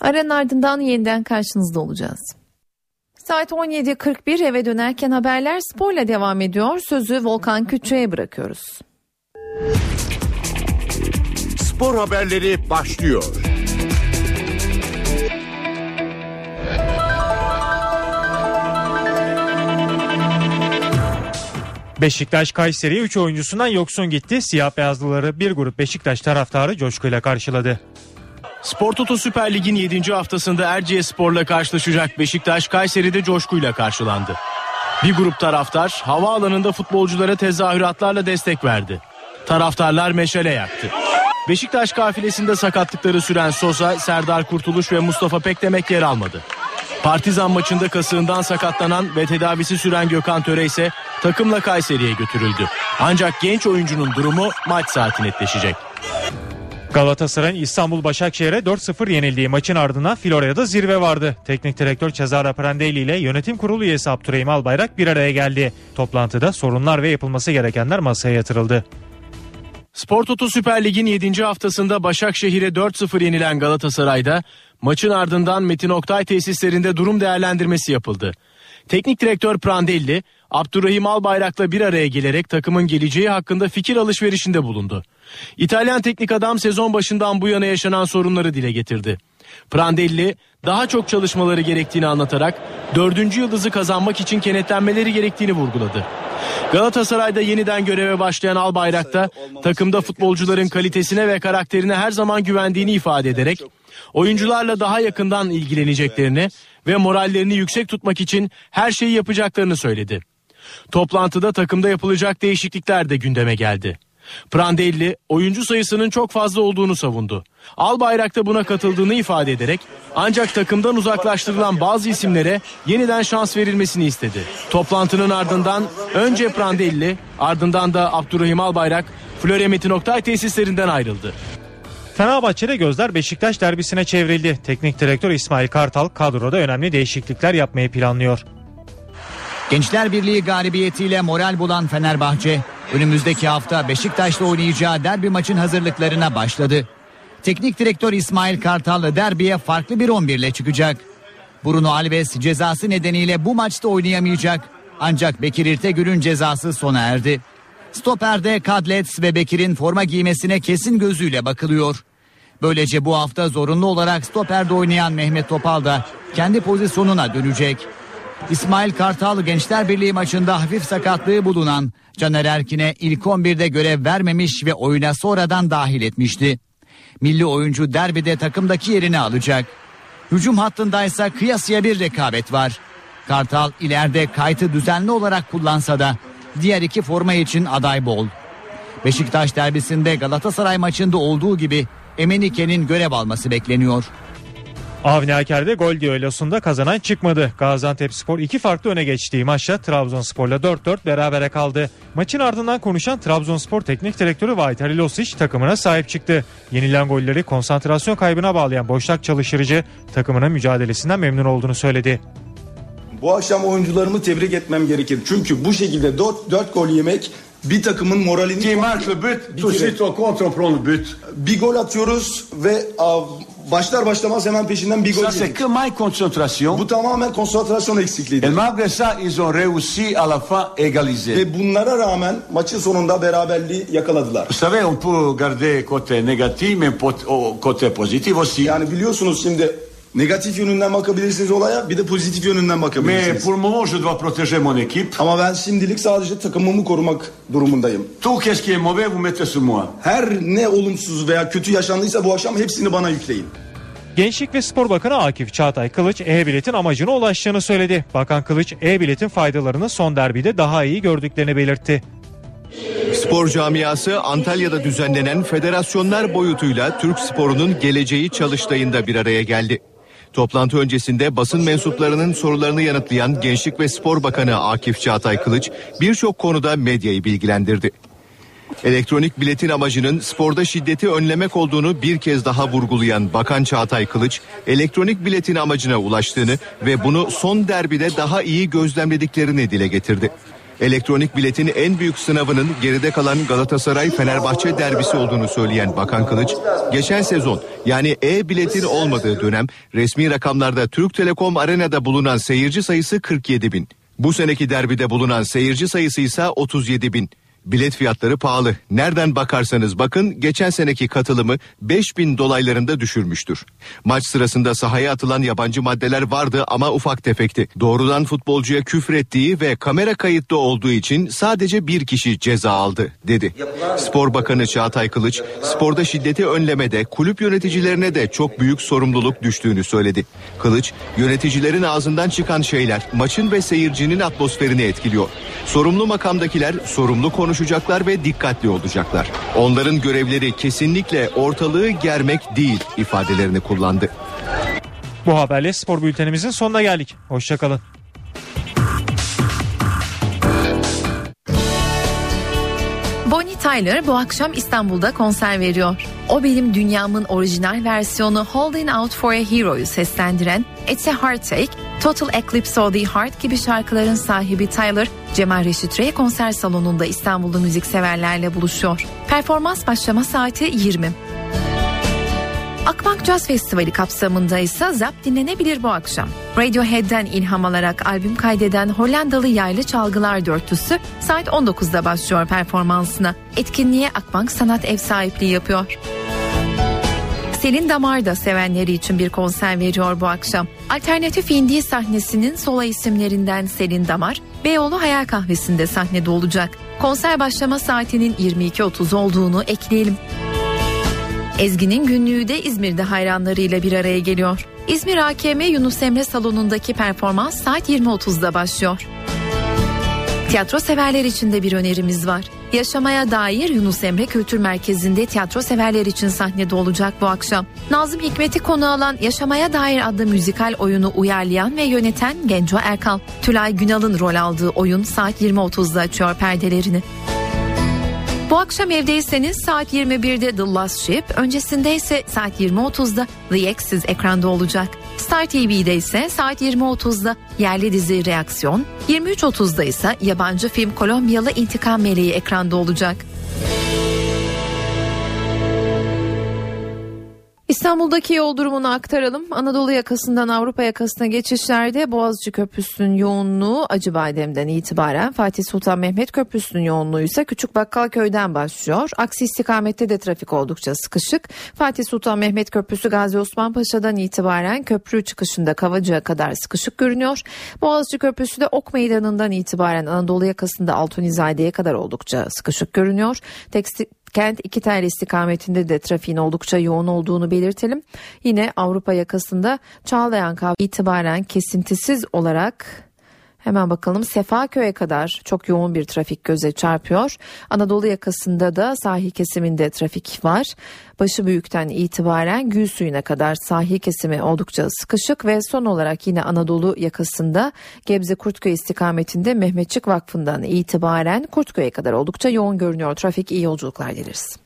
Aranın ardından yeniden karşınızda olacağız. Saat 17.41 eve dönerken haberler sporla devam ediyor. Sözü Volkan Küçük'e bırakıyoruz. Spor haberleri başlıyor. Beşiktaş Kayseri 3 oyuncusundan yoksun gitti. Siyah beyazlıları bir grup Beşiktaş taraftarı coşkuyla karşıladı. Spor Toto Süper Lig'in 7. haftasında Erciyes Spor'la karşılaşacak Beşiktaş Kayseri'de coşkuyla karşılandı. Bir grup taraftar havaalanında futbolculara tezahüratlarla destek verdi. Taraftarlar meşale yaktı. Beşiktaş kafilesinde sakatlıkları süren Sosa, Serdar Kurtuluş ve Mustafa Pekdemek yer almadı. Partizan maçında kasığından sakatlanan ve tedavisi süren Gökhan Töre ise takımla Kayseri'ye götürüldü. Ancak genç oyuncunun durumu maç saati netleşecek. Galatasaray'ın İstanbul Başakşehir'e 4-0 yenildiği maçın ardından Florya'da zirve vardı. Teknik direktör Cesare Prandelli ile yönetim kurulu üyesi Abdurrahim Albayrak bir araya geldi. Toplantıda sorunlar ve yapılması gerekenler masaya yatırıldı. Spor Toto Süper Lig'in 7. haftasında Başakşehir'e 4-0 yenilen Galatasaray'da maçın ardından Metin Oktay tesislerinde durum değerlendirmesi yapıldı. Teknik direktör Prandelli, Abdurrahim Albayrak'la bir araya gelerek takımın geleceği hakkında fikir alışverişinde bulundu. İtalyan teknik adam sezon başından bu yana yaşanan sorunları dile getirdi. Prandelli daha çok çalışmaları gerektiğini anlatarak dördüncü yıldızı kazanmak için kenetlenmeleri gerektiğini vurguladı. Galatasaray'da yeniden göreve başlayan Albayrak da takımda futbolcuların kalitesine ve karakterine her zaman güvendiğini ifade ederek oyuncularla daha yakından ilgileneceklerini ve morallerini yüksek tutmak için her şeyi yapacaklarını söyledi. Toplantıda takımda yapılacak değişiklikler de gündeme geldi. Prandelli oyuncu sayısının çok fazla olduğunu savundu. Albayrak da buna katıldığını ifade ederek ancak takımdan uzaklaştırılan bazı isimlere yeniden şans verilmesini istedi. Toplantının ardından önce Prandelli ardından da Abdurrahim Albayrak Florya Metin Oktay tesislerinden ayrıldı. Fenerbahçe'de gözler Beşiktaş derbisine çevrildi. Teknik direktör İsmail Kartal kadroda önemli değişiklikler yapmayı planlıyor. Gençler Birliği galibiyetiyle moral bulan Fenerbahçe önümüzdeki hafta Beşiktaş'la oynayacağı derbi maçın hazırlıklarına başladı. Teknik direktör İsmail Kartal derbiye farklı bir 11 ile çıkacak. Bruno Alves cezası nedeniyle bu maçta oynayamayacak. Ancak Bekir İrtegül'ün cezası sona erdi. Stoper'de Kadlets ve Bekir'in forma giymesine kesin gözüyle bakılıyor. Böylece bu hafta zorunlu olarak stoperde oynayan Mehmet Topal da kendi pozisyonuna dönecek. İsmail Kartal Gençler Birliği maçında hafif sakatlığı bulunan Caner Erkin'e ilk 11'de görev vermemiş ve oyuna sonradan dahil etmişti. Milli oyuncu derbide takımdaki yerini alacak. Hücum hattındaysa kıyasıya bir rekabet var. Kartal ileride kaytı düzenli olarak kullansa da diğer iki forma için aday bol. Beşiktaş derbisinde Galatasaray maçında olduğu gibi Emenike'nin görev alması bekleniyor. Avni Aker'de gol düellosunda kazanan çıkmadı. Gaziantep Spor iki farklı öne geçtiği maçta Trabzonspor'la 4-4 berabere kaldı. Maçın ardından konuşan Trabzonspor Teknik Direktörü Vahit Halilosic takımına sahip çıktı. Yenilen golleri konsantrasyon kaybına bağlayan Boşnak Çalıştırıcı takımının mücadelesinden memnun olduğunu söyledi. Bu akşam oyuncularımı tebrik etmem gerekir. Çünkü bu şekilde 4, 4 gol yemek bir takımın moralini... Qui marque le but, tout de suite au contre on prend le but. Bir gol atıyoruz ve başlar başlamaz hemen peşinden bir gol Ça c'est yedik. que ma concentration. Bu tamamen konsantrasyon eksikliğidir. Et malgré ça, ils ont réussi à la fin égaliser. Ve bunlara rağmen maçın sonunda beraberliği yakaladılar. Vous savez, on peut garder côté négatif, mais au- côté positif aussi. Yani biliyorsunuz şimdi negatif yönünden bakabilirsiniz olaya bir de pozitif yönünden Mais bakabilirsiniz. pour le moment, je dois protéger mon équipe. Ama ben şimdilik sadece takımımı korumak durumundayım. Tout qu'est-ce qui est mauvais, vous mettez sur moi. Her ne olumsuz veya kötü yaşandıysa bu akşam hepsini bana yükleyin. Gençlik ve Spor Bakanı Akif Çağatay Kılıç e-biletin amacına ulaştığını söyledi. Bakan Kılıç e-biletin faydalarını son derbide daha iyi gördüklerini belirtti. Spor camiası Antalya'da düzenlenen federasyonlar boyutuyla Türk sporunun geleceği çalıştayında bir araya geldi. Toplantı öncesinde basın mensuplarının sorularını yanıtlayan Gençlik ve Spor Bakanı Akif Çağatay Kılıç birçok konuda medyayı bilgilendirdi. Elektronik biletin amacının sporda şiddeti önlemek olduğunu bir kez daha vurgulayan Bakan Çağatay Kılıç, elektronik biletin amacına ulaştığını ve bunu son derbide daha iyi gözlemlediklerini dile getirdi. Elektronik biletin en büyük sınavının geride kalan Galatasaray-Fenerbahçe derbisi olduğunu söyleyen Bakan Kılıç, geçen sezon yani e-biletin olmadığı dönem resmi rakamlarda Türk Telekom Arena'da bulunan seyirci sayısı 47 bin. Bu seneki derbide bulunan seyirci sayısı ise 37 bin. Bilet fiyatları pahalı. Nereden bakarsanız bakın geçen seneki katılımı 5000 dolaylarında düşürmüştür. Maç sırasında sahaya atılan yabancı maddeler vardı ama ufak tefekti. Doğrudan futbolcuya küfrettiği ve kamera kayıtlı olduğu için sadece bir kişi ceza aldı dedi. Spor Bakanı Çağatay Kılıç sporda şiddeti önlemede kulüp yöneticilerine de çok büyük sorumluluk düştüğünü söyledi. Kılıç yöneticilerin ağzından çıkan şeyler maçın ve seyircinin atmosferini etkiliyor. Sorumlu makamdakiler sorumlu konuşuyor konuşacaklar ve dikkatli olacaklar. Onların görevleri kesinlikle ortalığı germek değil ifadelerini kullandı. Bu haberle spor bültenimizin sonuna geldik. Hoşçakalın. Bonnie Tyler bu akşam İstanbul'da konser veriyor. O benim dünyamın orijinal versiyonu Holding Out for a Hero'yu seslendiren It's a Heartache, Total Eclipse of the Heart gibi şarkıların sahibi Tyler, Cemal Reşit Rey konser salonunda İstanbul'da müzikseverlerle buluşuyor. Performans başlama saati 20. Akbank Jazz Festivali kapsamında ise Zap dinlenebilir bu akşam. Radiohead'den ilham alarak albüm kaydeden Hollandalı yaylı çalgılar dörtlüsü saat 19'da başlıyor performansına. Etkinliğe Akbank Sanat Ev sahipliği yapıyor. Selin Damar da sevenleri için bir konser veriyor bu akşam. Alternatif indie sahnesinin sola isimlerinden Selin Damar, Beyoğlu Hayal Kahvesi'nde sahnede olacak. Konser başlama saatinin 22.30 olduğunu ekleyelim. Ezgi'nin günlüğü de İzmir'de hayranlarıyla bir araya geliyor. İzmir AKM Yunus Emre salonundaki performans saat 20.30'da başlıyor. Tiyatro severler için de bir önerimiz var. Yaşamaya dair Yunus Emre Kültür Merkezi'nde tiyatro severler için sahnede olacak bu akşam. Nazım Hikmet'i konu alan Yaşamaya dair adlı müzikal oyunu uyarlayan ve yöneten Genco Erkal. Tülay Günal'ın rol aldığı oyun saat 20.30'da açıyor perdelerini. Bu akşam evdeyseniz saat 21'de The Last Ship, öncesinde ise saat 20.30'da The Exes ekranda olacak. Star TV'de ise saat 20.30'da yerli dizi Reaksiyon, 23.30'da ise yabancı film Kolombiyalı İntikam Meleği ekranda olacak. İstanbul'daki yol durumunu aktaralım. Anadolu yakasından Avrupa yakasına geçişlerde Boğaziçi Köprüsü'nün yoğunluğu Acıbadem'den itibaren Fatih Sultan Mehmet Köprüsü'nün yoğunluğu ise Küçük Bakkalköy'den başlıyor. Aksi istikamette de trafik oldukça sıkışık. Fatih Sultan Mehmet Köprüsü Gazi Osman Paşa'dan itibaren köprü çıkışında Kavacık'a kadar sıkışık görünüyor. Boğaziçi Köprüsü de Ok Meydanı'ndan itibaren Anadolu yakasında Altunizade'ye kadar oldukça sıkışık görünüyor. Tekstil Kent iki tel istikametinde de trafiğin oldukça yoğun olduğunu belirtelim. Yine Avrupa yakasında Çağlayan Kavga itibaren kesintisiz olarak Hemen bakalım Sefaköy'e kadar çok yoğun bir trafik göze çarpıyor. Anadolu yakasında da sahil kesiminde trafik var. Başı büyükten itibaren Gül suyuna kadar sahil kesimi oldukça sıkışık ve son olarak yine Anadolu yakasında Gebze Kurtköy istikametinde Mehmetçik Vakfı'ndan itibaren Kurtköy'e kadar oldukça yoğun görünüyor. Trafik iyi yolculuklar dileriz.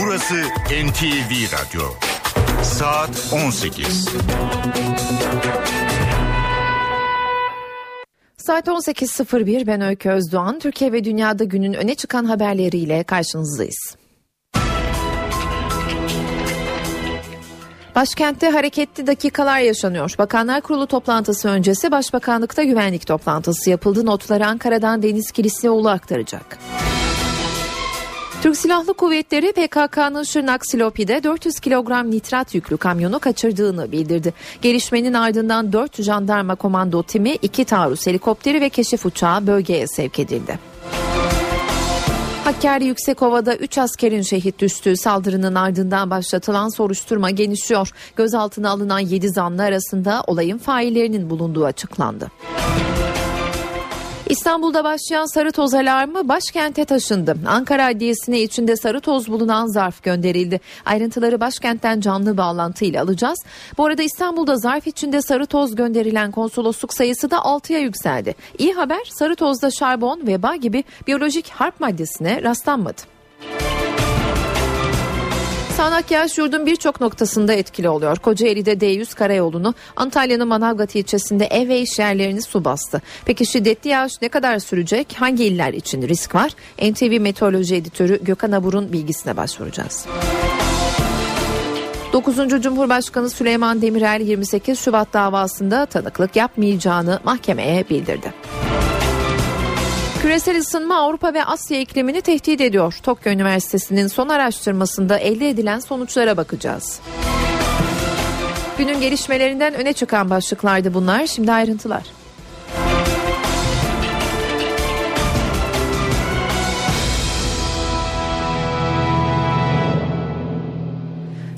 Burası NTV Radyo. Saat 18. Saat 18.01 ben Öykü Özdoğan. Türkiye ve dünyada günün öne çıkan haberleriyle karşınızdayız. Başkentte hareketli dakikalar yaşanıyor. Bakanlar Kurulu toplantısı öncesi Başbakanlıkta güvenlik toplantısı yapıldı. Notları Ankara'dan Deniz Kilislioğlu aktaracak. Türk Silahlı Kuvvetleri PKK'nın Şırnak Silopi'de 400 kilogram nitrat yüklü kamyonu kaçırdığını bildirdi. Gelişmenin ardından 4 jandarma komando timi, 2 taarruz helikopteri ve keşif uçağı bölgeye sevk edildi. Hakkari Yüksekova'da 3 askerin şehit düştüğü saldırının ardından başlatılan soruşturma genişliyor. Gözaltına alınan 7 zanlı arasında olayın faillerinin bulunduğu açıklandı. İstanbul'da başlayan sarı toz alarmı başkente taşındı. Ankara Adliyesi'ne içinde sarı toz bulunan zarf gönderildi. Ayrıntıları başkentten canlı bağlantıyla alacağız. Bu arada İstanbul'da zarf içinde sarı toz gönderilen konsolosluk sayısı da 6'ya yükseldi. İyi haber sarı tozda şarbon, veba gibi biyolojik harp maddesine rastlanmadı. Sağnak yağış yurdun birçok noktasında etkili oluyor. Kocaeli'de D100 karayolunu, Antalya'nın Manavgat ilçesinde ev ve iş yerlerini su bastı. Peki şiddetli yağış ne kadar sürecek? Hangi iller için risk var? NTV Meteoroloji Editörü Gökhan Abur'un bilgisine başvuracağız. 9. Cumhurbaşkanı Süleyman Demirel 28 Şubat davasında tanıklık yapmayacağını mahkemeye bildirdi. Küresel ısınma Avrupa ve Asya iklimini tehdit ediyor. Tokyo Üniversitesi'nin son araştırmasında elde edilen sonuçlara bakacağız. Günün gelişmelerinden öne çıkan başlıklardı bunlar. Şimdi ayrıntılar.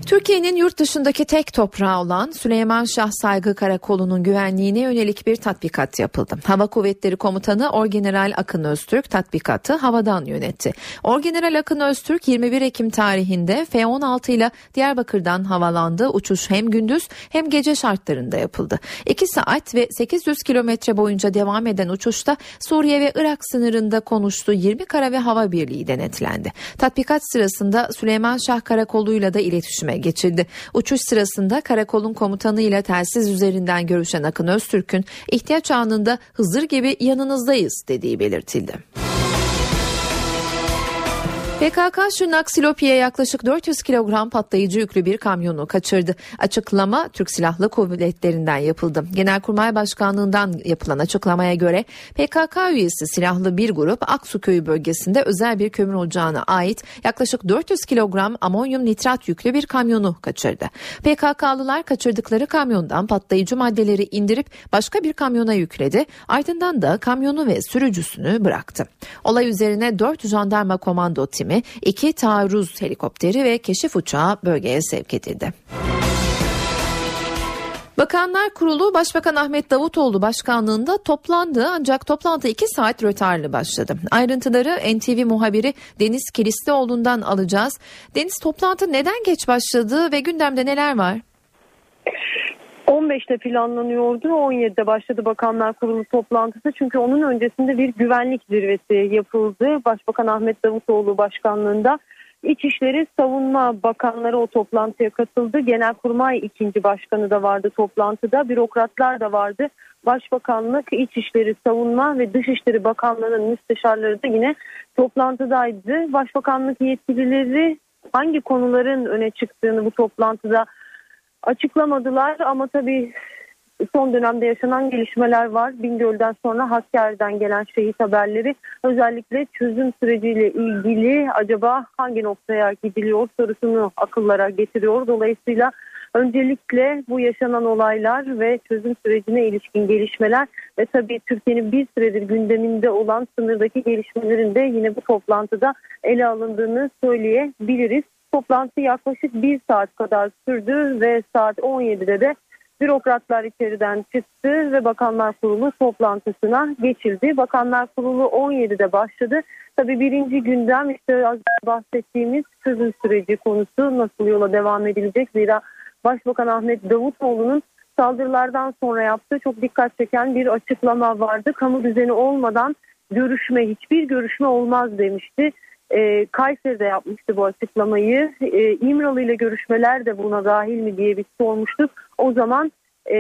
Türkiye'nin yurt dışındaki tek toprağı olan Süleyman Şah Saygı Karakolu'nun güvenliğine yönelik bir tatbikat yapıldı. Hava Kuvvetleri Komutanı Orgeneral Akın Öztürk tatbikatı havadan yönetti. Orgeneral Akın Öztürk 21 Ekim tarihinde F-16 ile Diyarbakır'dan havalandı. Uçuş hem gündüz hem gece şartlarında yapıldı. 2 saat ve 800 kilometre boyunca devam eden uçuşta Suriye ve Irak sınırında konuştu 20 kara ve hava birliği denetlendi. Tatbikat sırasında Süleyman Şah Karakolu'yla da iletişime geçildi. Uçuş sırasında karakolun komutanıyla telsiz üzerinden görüşen Akın Öztürk'ün ihtiyaç anında Hızır gibi yanınızdayız dediği belirtildi. PKK Şırnak Silopi'ye yaklaşık 400 kilogram patlayıcı yüklü bir kamyonu kaçırdı. Açıklama Türk Silahlı Kuvvetlerinden yapıldı. Genelkurmay Başkanlığından yapılan açıklamaya göre PKK üyesi silahlı bir grup Aksu Köyü bölgesinde özel bir kömür ocağına ait yaklaşık 400 kilogram amonyum nitrat yüklü bir kamyonu kaçırdı. PKK'lılar kaçırdıkları kamyondan patlayıcı maddeleri indirip başka bir kamyona yükledi. Ardından da kamyonu ve sürücüsünü bıraktı. Olay üzerine 4 jandarma komando timi yönetimi iki taarruz helikopteri ve keşif uçağı bölgeye sevk edildi. Bakanlar Kurulu Başbakan Ahmet Davutoğlu başkanlığında toplandı ancak toplantı 2 saat rötarlı başladı. Ayrıntıları NTV muhabiri Deniz Kilislioğlu'ndan alacağız. Deniz toplantı neden geç başladı ve gündemde neler var? 15'te planlanıyordu. 17'de başladı Bakanlar Kurulu toplantısı. Çünkü onun öncesinde bir güvenlik zirvesi yapıldı. Başbakan Ahmet Davutoğlu başkanlığında İçişleri Savunma Bakanları o toplantıya katıldı. Genelkurmay ikinci başkanı da vardı toplantıda. Bürokratlar da vardı. Başbakanlık, İçişleri Savunma ve Dışişleri Bakanlığı'nın müsteşarları da yine toplantıdaydı. Başbakanlık yetkilileri hangi konuların öne çıktığını bu toplantıda açıklamadılar ama tabii son dönemde yaşanan gelişmeler var. Bingöl'den sonra Hakkari'den gelen şehit haberleri özellikle çözüm süreciyle ilgili acaba hangi noktaya gidiliyor sorusunu akıllara getiriyor. Dolayısıyla öncelikle bu yaşanan olaylar ve çözüm sürecine ilişkin gelişmeler ve tabii Türkiye'nin bir süredir gündeminde olan sınırdaki gelişmelerin de yine bu toplantıda ele alındığını söyleyebiliriz. Toplantı yaklaşık bir saat kadar sürdü ve saat 17'de de bürokratlar içeriden çıktı ve Bakanlar Kurulu toplantısına geçildi. Bakanlar Kurulu 17'de başladı. Tabii birinci gündem işte az bahsettiğimiz çözüm süreci konusu nasıl yola devam edilecek. Zira Başbakan Ahmet Davutoğlu'nun saldırılardan sonra yaptığı çok dikkat çeken bir açıklama vardı. Kamu düzeni olmadan görüşme hiçbir görüşme olmaz demişti e, Kayseri'de yapmıştı bu açıklamayı. E, İmralı ile görüşmeler de buna dahil mi diye bir sormuştuk. O zaman e,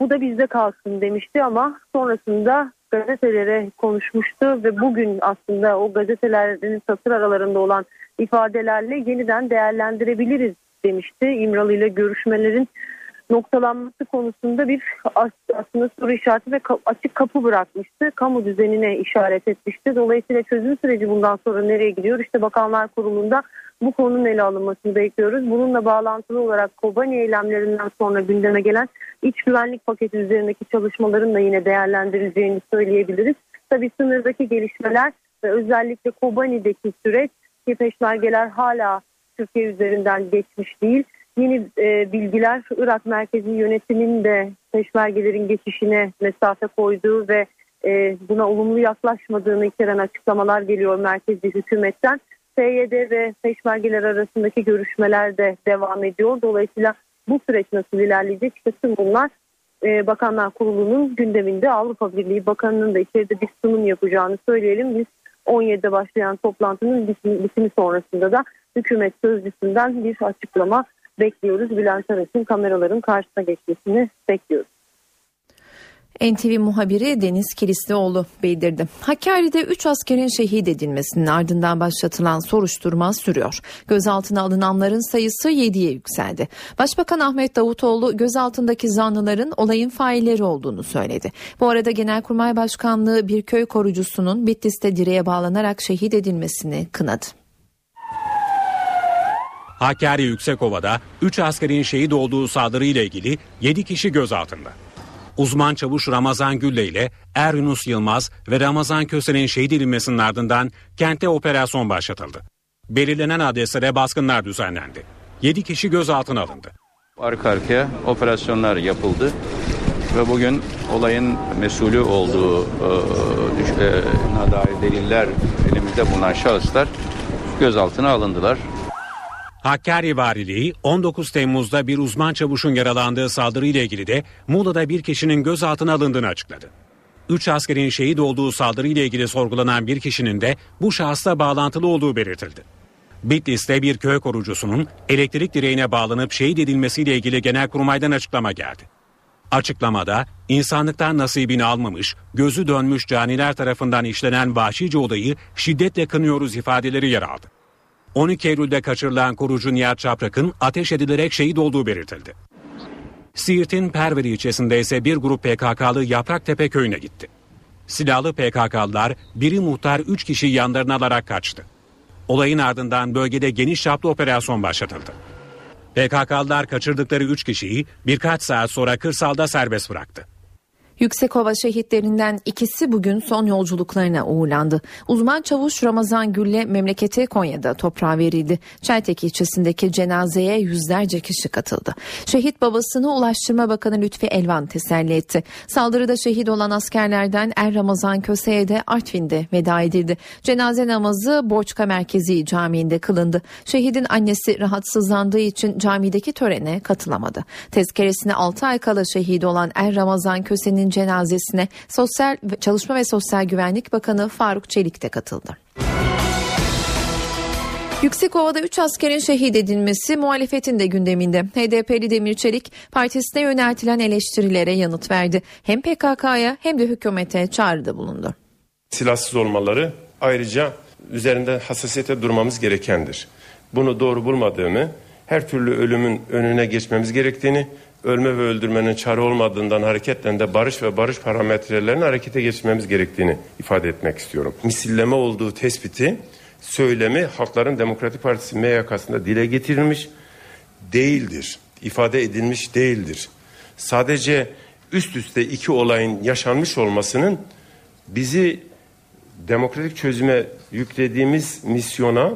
bu da bizde kalsın demişti ama sonrasında gazetelere konuşmuştu ve bugün aslında o gazetelerin satır aralarında olan ifadelerle yeniden değerlendirebiliriz demişti. İmralı ile görüşmelerin noktalanması konusunda bir aslında soru işareti ve açık kapı bırakmıştı. Kamu düzenine işaret etmişti. Dolayısıyla çözüm süreci bundan sonra nereye gidiyor? İşte Bakanlar Kurulu'nda bu konunun ele alınmasını bekliyoruz. Bununla bağlantılı olarak Kobani eylemlerinden sonra gündeme gelen iç güvenlik paketi üzerindeki çalışmaların da yine değerlendirileceğini söyleyebiliriz. Tabii sınırdaki gelişmeler ve özellikle Kobani'deki süreç ki peşmergeler hala Türkiye üzerinden geçmiş değil yeni e, bilgiler Irak merkezi yönetiminin de peşmergelerin geçişine mesafe koyduğu ve e, buna olumlu yaklaşmadığını içeren açıklamalar geliyor merkezi hükümetten. PYD ve peşmergeler arasındaki görüşmeler de devam ediyor. Dolayısıyla bu süreç nasıl ilerleyecek? İşte tüm bunlar e, Bakanlar Kurulu'nun gündeminde Avrupa Birliği Bakanı'nın da içeride bir sunum yapacağını söyleyelim. Biz 17'de başlayan toplantının bitimi, sonrasında da hükümet sözcüsünden bir açıklama bekliyoruz. Bülent Aras'ın kameraların karşısına geçmesini bekliyoruz. NTV muhabiri Deniz Kilislioğlu bildirdi. Hakkari'de 3 askerin şehit edilmesinin ardından başlatılan soruşturma sürüyor. Gözaltına alınanların sayısı 7'ye yükseldi. Başbakan Ahmet Davutoğlu gözaltındaki zanlıların olayın failleri olduğunu söyledi. Bu arada Genelkurmay Başkanlığı bir köy korucusunun Bitlis'te direğe bağlanarak şehit edilmesini kınadı. Hakkari Yüksekova'da 3 askerin şehit olduğu saldırıyla ilgili 7 kişi gözaltında. Uzman çavuş Ramazan Gülle ile Er Yunus Yılmaz ve Ramazan Köse'nin şehit edilmesinin ardından kente operasyon başlatıldı. Belirlenen adreslere baskınlar düzenlendi. 7 kişi gözaltına alındı. Arka arkaya operasyonlar yapıldı ve bugün olayın mesulü olduğu e, e, dair deliller elimizde bulunan şahıslar gözaltına alındılar. Hakkari Valiliği 19 Temmuz'da bir uzman çavuşun yaralandığı saldırıyla ilgili de Muğla'da bir kişinin gözaltına alındığını açıkladı. 3 askerin şehit olduğu saldırıyla ilgili sorgulanan bir kişinin de bu şahısla bağlantılı olduğu belirtildi. Bitlis'te bir köy korucusunun elektrik direğine bağlanıp şehit edilmesiyle ilgili Genelkurmay'dan açıklama geldi. Açıklamada insanlıktan nasibini almamış, gözü dönmüş caniler tarafından işlenen vahşice olayı şiddetle kınıyoruz ifadeleri yer aldı. 12 Eylül'de kaçırılan korucu Nihat Çaprak'ın ateş edilerek şehit olduğu belirtildi. Siirt'in Perveri ilçesinde ise bir grup PKK'lı Yapraktepe köyüne gitti. Silahlı PKK'lılar biri muhtar 3 kişi yanlarına alarak kaçtı. Olayın ardından bölgede geniş çaplı operasyon başlatıldı. PKK'lılar kaçırdıkları 3 kişiyi birkaç saat sonra kırsalda serbest bıraktı. Yüksekova şehitlerinden ikisi bugün son yolculuklarına uğurlandı. Uzman çavuş Ramazan Gülle memleketi Konya'da toprağa verildi. Çeltek ilçesindeki cenazeye yüzlerce kişi katıldı. Şehit babasını Ulaştırma Bakanı Lütfi Elvan teselli etti. Saldırıda şehit olan askerlerden Er Ramazan Köse'ye de Artvin'de veda edildi. Cenaze namazı Borçka Merkezi Camii'nde kılındı. Şehidin annesi rahatsızlandığı için camideki törene katılamadı. Tezkeresine 6 ay kala şehit olan Er Ramazan Köse'nin cenazesine Sosyal Çalışma ve Sosyal Güvenlik Bakanı Faruk Çelik de katıldı. Yüksekova'da 3 askerin şehit edilmesi muhalefetin de gündeminde. HDP'li Demir Çelik partisine yöneltilen eleştirilere yanıt verdi. Hem PKK'ya hem de hükümete çağrıda bulundu. Silahsız olmaları ayrıca üzerinde hassasiyete durmamız gerekendir. Bunu doğru bulmadığımı, her türlü ölümün önüne geçmemiz gerektiğini, ölme ve öldürmenin çare olmadığından hareketle de barış ve barış parametrelerini harekete geçirmemiz gerektiğini ifade etmek istiyorum. Misilleme olduğu tespiti, söylemi Halkların Demokratik Partisi MYK'sında dile getirilmiş değildir. ifade edilmiş değildir. Sadece üst üste iki olayın yaşanmış olmasının bizi demokratik çözüme yüklediğimiz misyona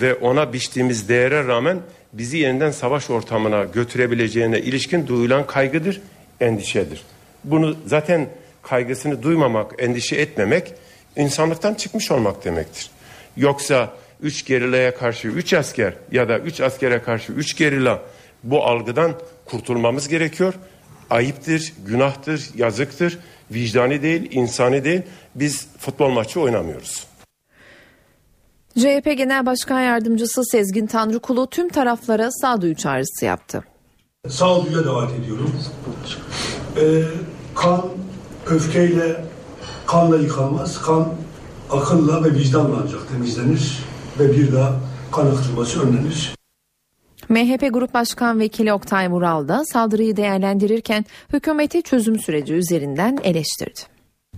ve ona biçtiğimiz değere rağmen bizi yeniden savaş ortamına götürebileceğine ilişkin duyulan kaygıdır, endişedir. Bunu zaten kaygısını duymamak, endişe etmemek insanlıktan çıkmış olmak demektir. Yoksa üç gerilaya karşı üç asker ya da üç askere karşı üç gerila bu algıdan kurtulmamız gerekiyor. Ayıptır, günahtır, yazıktır, vicdani değil, insani değil. Biz futbol maçı oynamıyoruz. CHP Genel Başkan Yardımcısı Sezgin Tanrıkulu tüm taraflara sağduyu çağrısı yaptı. Sağduyuya davet ediyorum. Ee, kan öfkeyle, kanla yıkanmaz. Kan akılla ve vicdanla ancak temizlenir ve bir daha kan akıtılması önlenir. MHP Grup Başkan Vekili Oktay Vural da saldırıyı değerlendirirken hükümeti çözüm süreci üzerinden eleştirdi.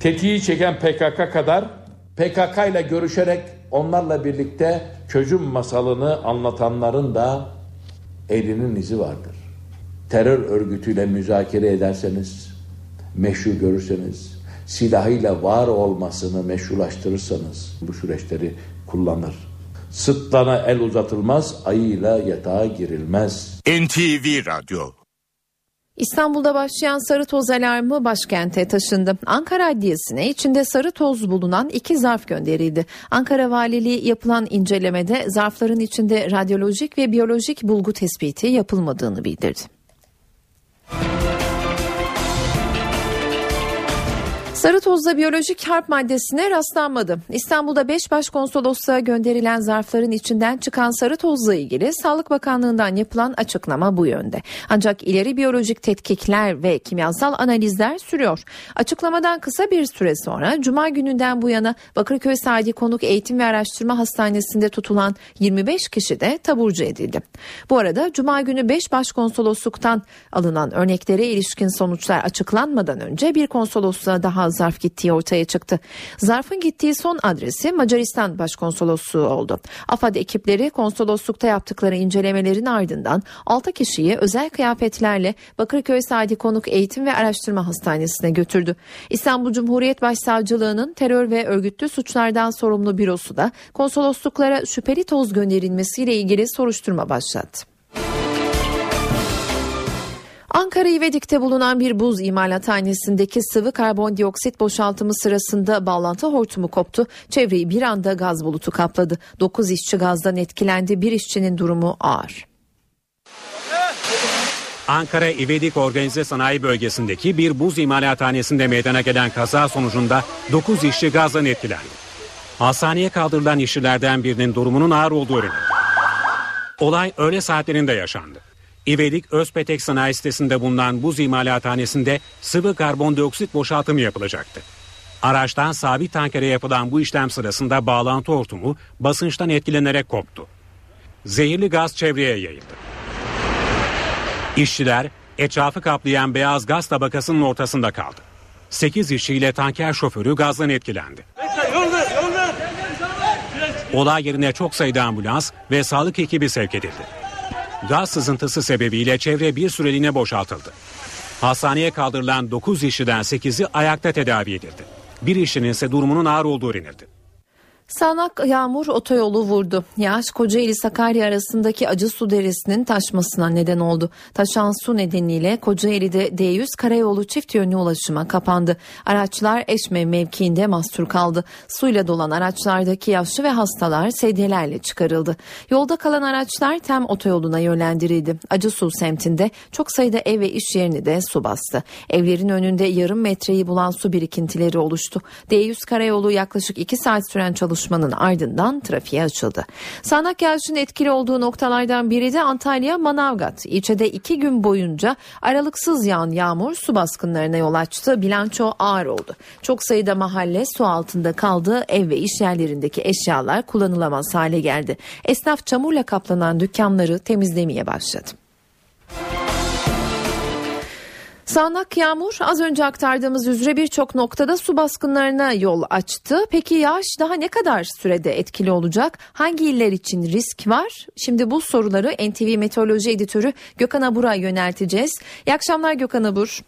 Tetiği çeken PKK kadar PKK ile görüşerek onlarla birlikte çözüm masalını anlatanların da elinin izi vardır. Terör örgütüyle müzakere ederseniz, meşru görürseniz, silahıyla var olmasını meşrulaştırırsanız bu süreçleri kullanır. Sıtlana el uzatılmaz, ayıyla yatağa girilmez. NTV Radyo İstanbul'da başlayan sarı toz alarmı başkente taşındı. Ankara Adliyesi'ne içinde sarı toz bulunan iki zarf gönderildi. Ankara Valiliği yapılan incelemede zarfların içinde radyolojik ve biyolojik bulgu tespiti yapılmadığını bildirdi. Sarı tozda biyolojik harp maddesine rastlanmadı. İstanbul'da 5 başkonsolosluğa gönderilen zarfların içinden çıkan sarı tozla ilgili Sağlık Bakanlığı'ndan yapılan açıklama bu yönde. Ancak ileri biyolojik tetkikler ve kimyasal analizler sürüyor. Açıklamadan kısa bir süre sonra Cuma gününden bu yana Bakırköy Sadi Konuk Eğitim ve Araştırma Hastanesi'nde tutulan 25 kişi de taburcu edildi. Bu arada Cuma günü 5 başkonsolosluktan alınan örneklere ilişkin sonuçlar açıklanmadan önce bir konsolosluğa daha zarf gittiği ortaya çıktı. Zarfın gittiği son adresi Macaristan Başkonsolosluğu oldu. AFAD ekipleri konsoloslukta yaptıkları incelemelerin ardından 6 kişiyi özel kıyafetlerle Bakırköy Sadi Konuk Eğitim ve Araştırma Hastanesi'ne götürdü. İstanbul Cumhuriyet Başsavcılığı'nın terör ve örgütlü suçlardan sorumlu bürosu da konsolosluklara şüpheli toz gönderilmesiyle ilgili soruşturma başlattı. Ankara İvedik'te bulunan bir buz imalathanesindeki sıvı karbondioksit boşaltımı sırasında bağlantı hortumu koptu. Çevreyi bir anda gaz bulutu kapladı. 9 işçi gazdan etkilendi. Bir işçinin durumu ağır. Ankara İvedik Organize Sanayi Bölgesi'ndeki bir buz imalathanesinde meydana gelen kaza sonucunda 9 işçi gazdan etkilendi. Hastaneye kaldırılan işçilerden birinin durumunun ağır olduğu öğrenildi. Olay öğle saatlerinde yaşandı. İvedik Özpetek Sanayi Sitesi'nde bulunan buz imalathanesinde sıvı karbondioksit boşaltımı yapılacaktı. Araçtan sabit tankere yapılan bu işlem sırasında bağlantı hortumu basınçtan etkilenerek koptu. Zehirli gaz çevreye yayıldı. İşçiler etrafı kaplayan beyaz gaz tabakasının ortasında kaldı. 8 işçiyle tanker şoförü gazdan etkilendi. Olay yerine çok sayıda ambulans ve sağlık ekibi sevk edildi. Gaz sızıntısı sebebiyle çevre bir süreliğine boşaltıldı. Hastaneye kaldırılan 9 işçiden 8'i ayakta tedavi edildi. Bir işçinin ise durumunun ağır olduğu öğrenildi. Sağnak yağmur otoyolu vurdu. Yağış Kocaeli Sakarya arasındaki Acı Su Deresi'nin taşmasına neden oldu. Taşan su nedeniyle Kocaeli'de D100 karayolu çift yönlü ulaşıma kapandı. Araçlar Eşme mevkiinde mahsur kaldı. Suyla dolan araçlardaki yaşlı ve hastalar sedyelerle çıkarıldı. Yolda kalan araçlar Tem otoyoluna yönlendirildi. Acı Su semtinde çok sayıda ev ve iş yerini de su bastı. Evlerin önünde yarım metreyi bulan su birikintileri oluştu. D100 karayolu yaklaşık 2 saat süren çalışma çalışmanın ardından trafiğe açıldı. Sağnak yağışın etkili olduğu noktalardan biri de Antalya Manavgat. İlçede iki gün boyunca aralıksız yağan yağmur su baskınlarına yol açtı. Bilanço ağır oldu. Çok sayıda mahalle su altında kaldı. Ev ve iş yerlerindeki eşyalar kullanılamaz hale geldi. Esnaf çamurla kaplanan dükkanları temizlemeye başladı. Sağnak yağmur az önce aktardığımız üzere birçok noktada su baskınlarına yol açtı. Peki yağış daha ne kadar sürede etkili olacak? Hangi iller için risk var? Şimdi bu soruları NTV Meteoroloji Editörü Gökhan Abur'a yönelteceğiz. İyi akşamlar Gökhan Abur.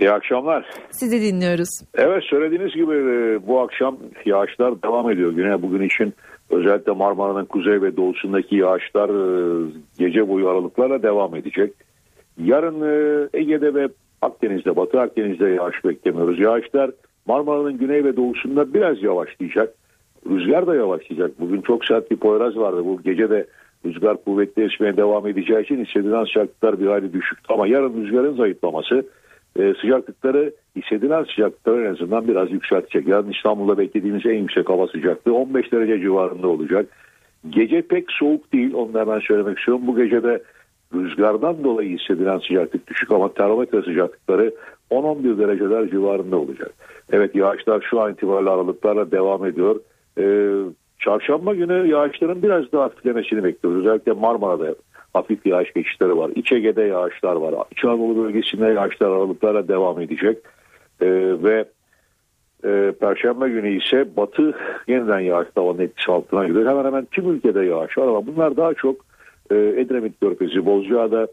İyi akşamlar. Sizi dinliyoruz. Evet söylediğiniz gibi e, bu akşam yağışlar devam ediyor. Güne bugün için özellikle Marmara'nın kuzey ve doğusundaki yağışlar e, gece boyu aralıklarla devam edecek. Yarın e, Ege'de ve Akdeniz'de, Batı Akdeniz'de yağış beklemiyoruz. Yağışlar Marmara'nın güney ve doğusunda biraz yavaşlayacak. Rüzgar da yavaşlayacak. Bugün çok sert bir poyraz vardı. Bu gece de rüzgar kuvvetli esmeye devam edeceği için hissedilen sıcaklıklar bir hayli düşüktü. Ama yarın rüzgarın zayıflaması e, sıcaklıkları hissedilen sıcaklıkları en azından biraz yükseltecek. Yarın İstanbul'da beklediğimiz en yüksek hava sıcaklığı 15 derece civarında olacak. Gece pek soğuk değil onu hemen söylemek istiyorum. Bu gece de rüzgardan dolayı hissedilen sıcaklık düşük ama termometre sıcaklıkları 10-11 dereceler civarında olacak. Evet yağışlar şu an itibariyle aralıklarla devam ediyor. Ee, çarşamba günü yağışların biraz daha hafiflemesini bekliyoruz. Özellikle Marmara'da hafif yağış geçişleri var. İç Ege'de yağışlar var. İç Anadolu bölgesinde yağışlar aralıklarla devam edecek. Ee, ve e, Perşembe günü ise batı yeniden yağış havanın etkisi altına giriyor. Hemen hemen tüm ülkede yağış var ama bunlar daha çok e, Edremit Körfezi, Bozcaada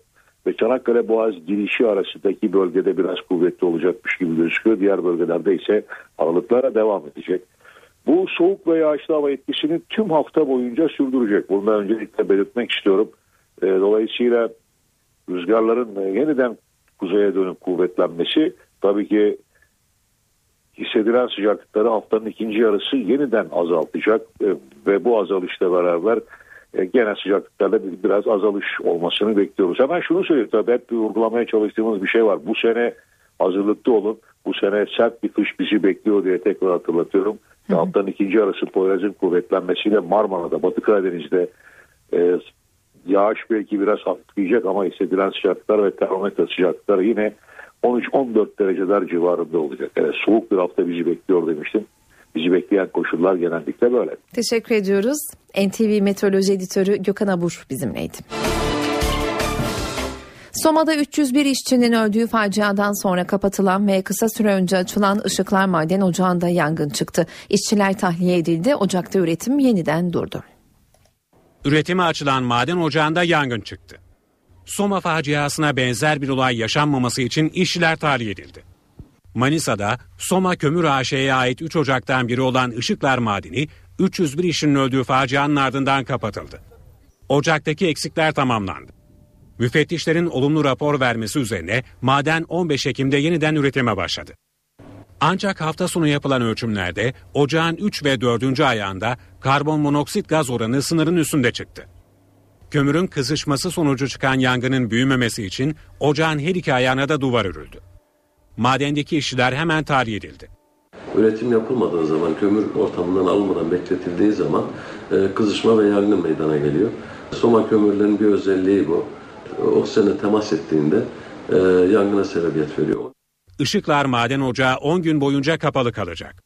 ve Çanakkale Boğaz girişi arasındaki bölgede biraz kuvvetli olacakmış gibi gözüküyor. Diğer bölgelerde ise aralıklara devam edecek. Bu soğuk ve yağışlı hava etkisini tüm hafta boyunca sürdürecek. Bunu da öncelikle belirtmek istiyorum. E, dolayısıyla rüzgarların e, yeniden kuzeye dönüp kuvvetlenmesi tabii ki hissedilen sıcaklıkları haftanın ikinci yarısı yeniden azaltacak e, ve bu azalışla beraber e, gene sıcaklıklarda biraz azalış olmasını bekliyoruz. Hemen şunu söyleyeyim tabii hep bir vurgulamaya çalıştığımız bir şey var. Bu sene hazırlıklı olun. Bu sene sert bir kış bizi bekliyor diye tekrar hatırlatıyorum. Hı hı. Haftanın ikinci arası Poyraz'ın kuvvetlenmesiyle Marmara'da, Batı Karadeniz'de e, yağış belki biraz hafifleyecek ama hissedilen sıcaklıklar ve termometre sıcaklıkları yine 13-14 dereceler civarında olacak. Yani soğuk bir hafta bizi bekliyor demiştim bizi bekleyen koşullar genellikle böyle. Teşekkür ediyoruz. NTV Meteoroloji Editörü Gökhan Abur bizimleydi. Soma'da 301 işçinin öldüğü faciadan sonra kapatılan ve kısa süre önce açılan Işıklar Maden Ocağı'nda yangın çıktı. İşçiler tahliye edildi, ocakta üretim yeniden durdu. Üretime açılan maden ocağında yangın çıktı. Soma faciasına benzer bir olay yaşanmaması için işçiler tahliye edildi. Manisa'da Soma Kömür AŞ'ye ait 3 ocaktan biri olan Işıklar Madeni 301 işçinin öldüğü facianın ardından kapatıldı. Ocaktaki eksikler tamamlandı. Müfettişlerin olumlu rapor vermesi üzerine maden 15 Ekim'de yeniden üretime başladı. Ancak hafta sonu yapılan ölçümlerde ocağın 3 ve 4. ayağında karbon monoksit gaz oranı sınırın üstünde çıktı. Kömürün kızışması sonucu çıkan yangının büyümemesi için ocağın her iki ayağına da duvar örüldü. Madendeki işçiler hemen tahliye edildi. Üretim yapılmadığı zaman, kömür ortamından alınmadan bekletildiği zaman e, kızışma ve yangın meydana geliyor. Soma kömürlerin bir özelliği bu. Oksijene temas ettiğinde e, yangına sebebiyet veriyor. Işıklar Maden Ocağı 10 gün boyunca kapalı kalacak.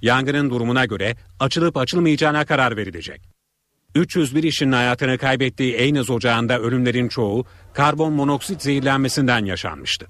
Yangının durumuna göre açılıp açılmayacağına karar verilecek. 301 işin hayatını kaybettiği Eynez Ocağı'nda ölümlerin çoğu karbon monoksit zehirlenmesinden yaşanmıştı.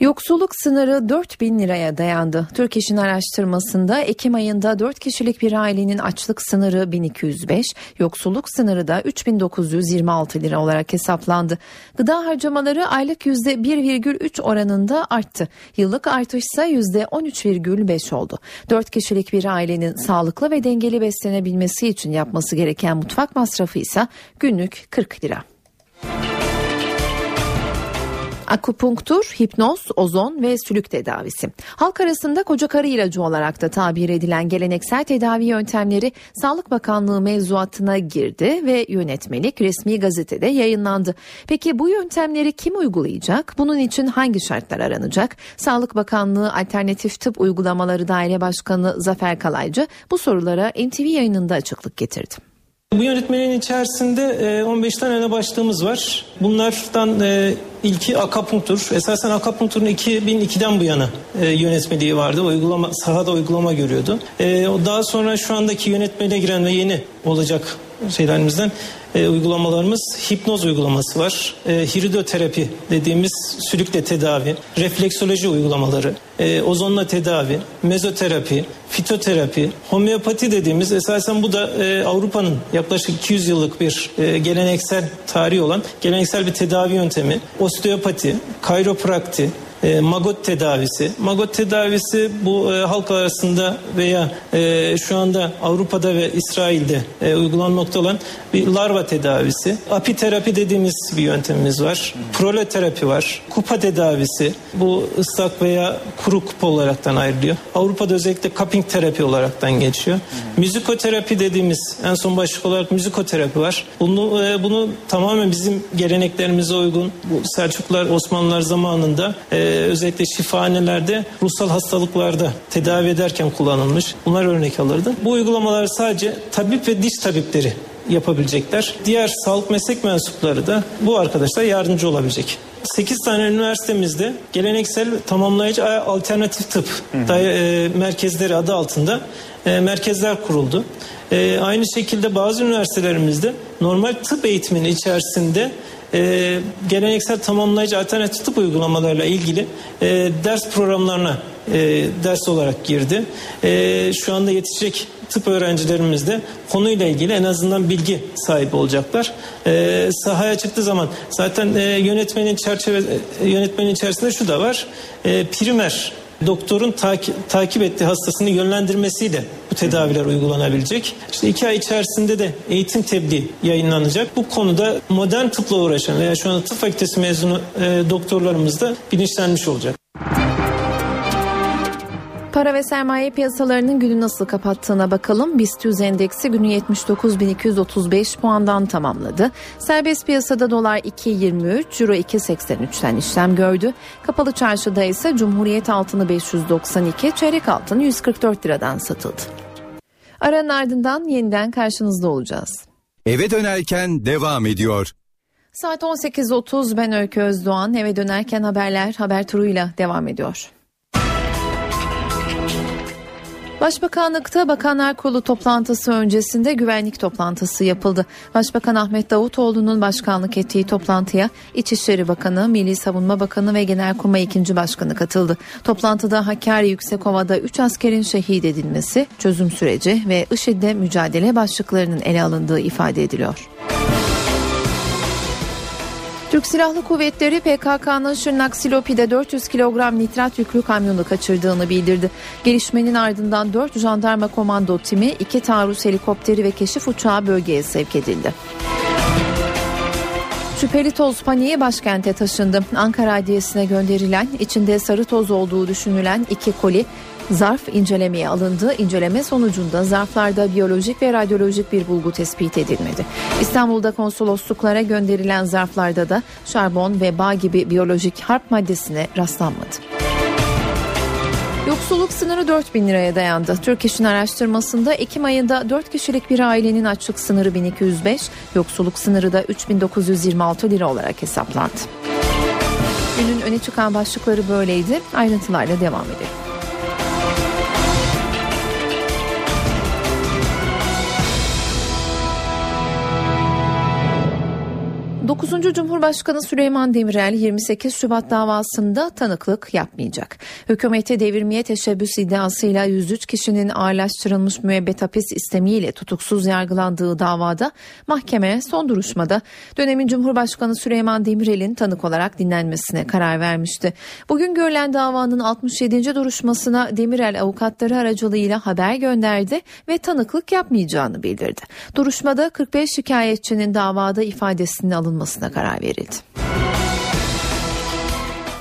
Yoksulluk sınırı 4 bin liraya dayandı. Türk İş'in araştırmasında Ekim ayında 4 kişilik bir ailenin açlık sınırı 1205, yoksulluk sınırı da 3926 lira olarak hesaplandı. Gıda harcamaları aylık %1,3 oranında arttı. Yıllık artışsa %13,5 oldu. 4 kişilik bir ailenin sağlıklı ve dengeli beslenebilmesi için yapması gereken mutfak masrafı ise günlük 40 lira. Akupunktur, hipnoz, ozon ve sülük tedavisi. Halk arasında koca karı ilacı olarak da tabir edilen geleneksel tedavi yöntemleri Sağlık Bakanlığı mevzuatına girdi ve yönetmelik resmi gazetede yayınlandı. Peki bu yöntemleri kim uygulayacak? Bunun için hangi şartlar aranacak? Sağlık Bakanlığı Alternatif Tıp Uygulamaları Daire Başkanı Zafer Kalaycı bu sorulara NTV yayınında açıklık getirdi. Bu yönetmenin içerisinde 15 e, tane başlığımız var. Bunlardan e, ilki akapunktur. Esasen akapunkturun 2002'den bu yana e, yönetmeliği vardı. Uygulama sahada uygulama görüyordu. Daha sonra şu andaki yönetmeliğe giren ve yeni olacak şeylerimizden e, uygulamalarımız hipnoz uygulaması var. E, hiridoterapi dediğimiz sülükle tedavi, refleksoloji uygulamaları, e, ozonla tedavi, mezoterapi, fitoterapi, homeopati dediğimiz esasen bu da e, Avrupa'nın yaklaşık 200 yıllık bir e, geleneksel tarihi olan geleneksel bir tedavi yöntemi, osteopati, kayroprakti, e, magot tedavisi. Magot tedavisi bu e, halk arasında veya e, şu anda Avrupa'da ve İsrail'de e, uygulanmakta olan bir larva tedavisi. Apiterapi dediğimiz bir yöntemimiz var. Proloterapi var. Kupa tedavisi. Bu ıslak veya kuru kupa olaraktan ayrılıyor. Avrupa'da özellikle cupping terapi olaraktan geçiyor. Müzikoterapi dediğimiz en son başlık olarak müzikoterapi var. Bunu, e, bunu tamamen bizim geleneklerimize uygun bu Selçuklar Osmanlılar zamanında e, özellikle şifahanelerde ruhsal hastalıklarda tedavi ederken kullanılmış. Bunlar örnek alırdı. Bu uygulamalar sadece tabip ve diş tabipleri yapabilecekler. Diğer sağlık meslek mensupları da bu arkadaşlar yardımcı olabilecek. 8 tane üniversitemizde geleneksel tamamlayıcı alternatif tıp e, merkezleri adı altında e, merkezler kuruldu. E, aynı şekilde bazı üniversitelerimizde normal tıp eğitiminin içerisinde e, geleneksel tamamlayıcı alternatif tıp uygulamalarıyla ilgili e, ders programlarına e, ders olarak girdi. E, şu anda yetişecek tıp öğrencilerimiz de konuyla ilgili en azından bilgi sahibi olacaklar. E, sahaya çıktığı zaman zaten e, yönetmenin çerçeve e, yönetmenin içerisinde şu da var. E, primer doktorun taki, takip ettiği hastasını yönlendirmesiyle bu tedaviler uygulanabilecek. İşte iki ay içerisinde de eğitim tebliğ yayınlanacak. Bu konuda modern tıpla uğraşan veya şu anda tıp fakültesi mezunu e, doktorlarımız da bilinçlenmiş olacak. Para ve sermaye piyasalarının günü nasıl kapattığına bakalım. BIST 100 endeksi günü 79.235 puandan tamamladı. Serbest piyasada dolar 2.23, euro 2.83'ten işlem gördü. Kapalı çarşıda ise Cumhuriyet altını 592, çeyrek altın 144 liradan satıldı. Aranın ardından yeniden karşınızda olacağız. Eve dönerken devam ediyor. Saat 18.30 ben Öykü Özdoğan eve dönerken haberler haber turuyla devam ediyor. Başbakanlıkta Bakanlar Kurulu toplantısı öncesinde güvenlik toplantısı yapıldı. Başbakan Ahmet Davutoğlu'nun başkanlık ettiği toplantıya İçişleri Bakanı, Milli Savunma Bakanı ve Genelkurmay 2. Başkanı katıldı. Toplantıda Hakkari Yüksekova'da 3 askerin şehit edilmesi, çözüm süreci ve IŞİD'le mücadele başlıklarının ele alındığı ifade ediliyor. Türk Silahlı Kuvvetleri PKK'nın Şırnak Silopi'de 400 kilogram nitrat yüklü kamyonu kaçırdığını bildirdi. Gelişmenin ardından 4 jandarma komando timi, 2 taarruz helikopteri ve keşif uçağı bölgeye sevk edildi. Şüpheli toz paniği başkente taşındı. Ankara Adliyesi'ne gönderilen, içinde sarı toz olduğu düşünülen iki koli Zarf incelemeye alındı. İnceleme sonucunda zarflarda biyolojik ve radyolojik bir bulgu tespit edilmedi. İstanbul'da konsolosluklara gönderilen zarflarda da şarbon ve bağ gibi biyolojik harp maddesine rastlanmadı. Yoksulluk sınırı 4 bin liraya dayandı. Türk İş'in araştırmasında Ekim ayında 4 kişilik bir ailenin açlık sınırı 1205, yoksulluk sınırı da 3926 lira olarak hesaplandı. Günün öne çıkan başlıkları böyleydi. Ayrıntılarla devam edelim. 9. Cumhurbaşkanı Süleyman Demirel 28 Şubat davasında tanıklık yapmayacak. Hükümeti devirmeye teşebbüs iddiasıyla 103 kişinin ağırlaştırılmış müebbet hapis istemiyle tutuksuz yargılandığı davada mahkeme son duruşmada dönemin Cumhurbaşkanı Süleyman Demirel'in tanık olarak dinlenmesine karar vermişti. Bugün görülen davanın 67. duruşmasına Demirel avukatları aracılığıyla haber gönderdi ve tanıklık yapmayacağını bildirdi. Duruşmada 45 şikayetçinin davada ifadesinin alınması alınmasına karar verildi.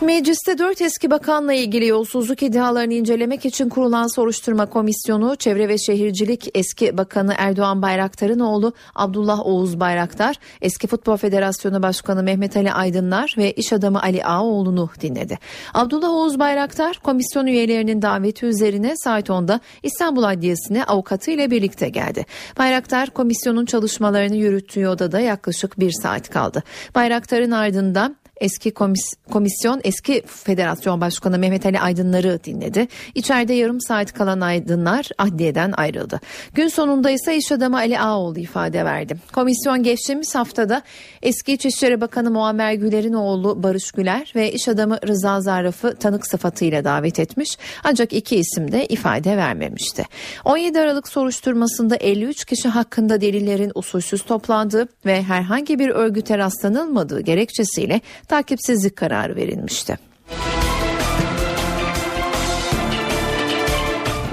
Mecliste dört eski bakanla ilgili yolsuzluk iddialarını incelemek için kurulan soruşturma komisyonu Çevre ve Şehircilik eski bakanı Erdoğan Bayraktar'ın oğlu Abdullah Oğuz Bayraktar, eski Futbol Federasyonu Başkanı Mehmet Ali Aydınlar ve iş adamı Ali Ağaoğlu'nu dinledi. Abdullah Oğuz Bayraktar komisyon üyelerinin daveti üzerine saat 10'da İstanbul Adliyesi'ne avukatıyla birlikte geldi. Bayraktar komisyonun çalışmalarını yürüttüğü odada yaklaşık bir saat kaldı. Bayraktar'ın ardından eski komis, komisyon eski federasyon başkanı Mehmet Ali Aydınlar'ı dinledi. İçeride yarım saat kalan Aydınlar adliyeden ayrıldı. Gün sonunda ise iş adamı Ali Ağoğlu ifade verdi. Komisyon geçtiğimiz haftada eski İçişleri Bakanı Muammer Güler'in oğlu Barış Güler ve iş adamı Rıza Zarraf'ı tanık sıfatıyla davet etmiş. Ancak iki isim de ifade vermemişti. 17 Aralık soruşturmasında 53 kişi hakkında delillerin usulsüz toplandığı ve herhangi bir örgüte rastlanılmadığı gerekçesiyle takipsizlik kararı verilmişti.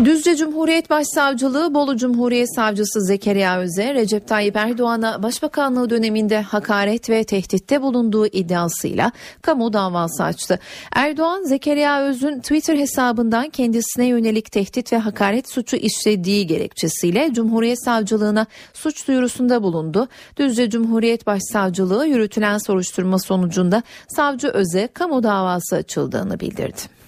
Düzce Cumhuriyet Başsavcılığı Bolu Cumhuriyet Savcısı Zekeriya Öze, Recep Tayyip Erdoğan'a başbakanlığı döneminde hakaret ve tehditte bulunduğu iddiasıyla kamu davası açtı. Erdoğan, Zekeriya Öz'ün Twitter hesabından kendisine yönelik tehdit ve hakaret suçu işlediği gerekçesiyle Cumhuriyet Savcılığına suç duyurusunda bulundu. Düzce Cumhuriyet Başsavcılığı yürütülen soruşturma sonucunda savcı Öze kamu davası açıldığını bildirdi.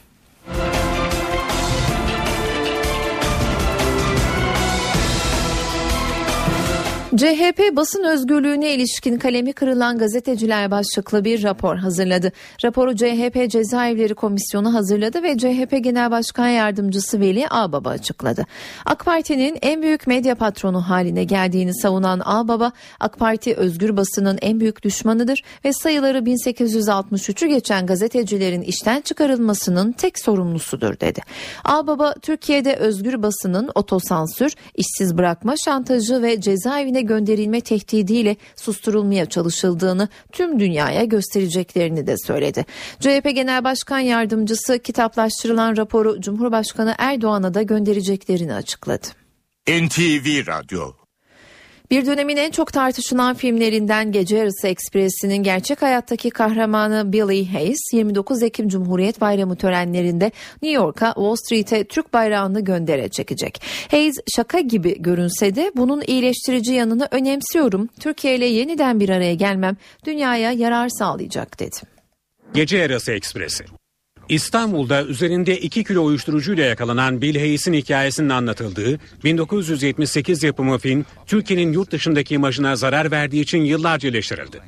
CHP basın özgürlüğüne ilişkin kalemi kırılan gazeteciler başlıklı bir rapor hazırladı. Raporu CHP Cezaevleri Komisyonu hazırladı ve CHP Genel Başkan Yardımcısı Veli Ağbaba açıkladı. AK Parti'nin en büyük medya patronu haline geldiğini savunan Ağbaba, AK Parti özgür basının en büyük düşmanıdır ve sayıları 1863'ü geçen gazetecilerin işten çıkarılmasının tek sorumlusudur dedi. Ağbaba, Türkiye'de özgür basının otosansür, işsiz bırakma şantajı ve cezaevine gönderilme tehdidiyle susturulmaya çalışıldığını tüm dünyaya göstereceklerini de söyledi. CHP Genel Başkan Yardımcısı kitaplaştırılan raporu Cumhurbaşkanı Erdoğan'a da göndereceklerini açıkladı. NTV Radyo bir dönemin en çok tartışılan filmlerinden Gece Yarısı Ekspresi'nin gerçek hayattaki kahramanı Billy Hayes 29 Ekim Cumhuriyet Bayramı törenlerinde New York'a Wall Street'e Türk bayrağını göndere çekecek. Hayes şaka gibi görünse de bunun iyileştirici yanını önemsiyorum. Türkiye ile yeniden bir araya gelmem dünyaya yarar sağlayacak dedi. Gece Yarısı Ekspresi İstanbul'da üzerinde 2 kilo uyuşturucuyla yakalanan Bill Hayes'in hikayesinin anlatıldığı 1978 yapımı film Türkiye'nin yurt dışındaki imajına zarar verdiği için yıllarca eleştirildi.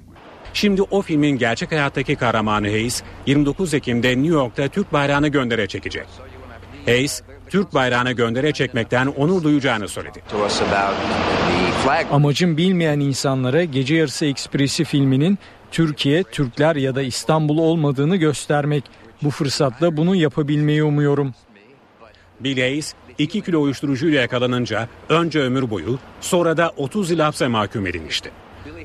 Şimdi o filmin gerçek hayattaki kahramanı Hayes 29 Ekim'de New York'ta Türk bayrağını göndere çekecek. Hayes, Türk bayrağını göndere çekmekten onur duyacağını söyledi. Amacım bilmeyen insanlara Gece Yarısı Ekspresi filminin Türkiye, Türkler ya da İstanbul olmadığını göstermek. Bu fırsatla bunu yapabilmeyi umuyorum. Bill Hayes 2 kilo uyuşturucuyla yakalanınca önce ömür boyu sonra da 30 yıl hapse mahkum edilmişti.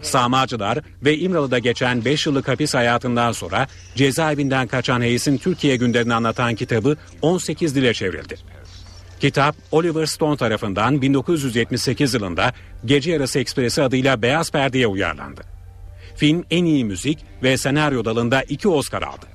Sağmacılar ve İmralı'da geçen 5 yıllık hapis hayatından sonra cezaevinden kaçan Hayes'in Türkiye günlerini anlatan kitabı 18 dile çevrildi. Kitap Oliver Stone tarafından 1978 yılında Gece Yarısı Ekspresi adıyla Beyaz Perde'ye uyarlandı. Film en iyi müzik ve senaryo dalında iki Oscar aldı.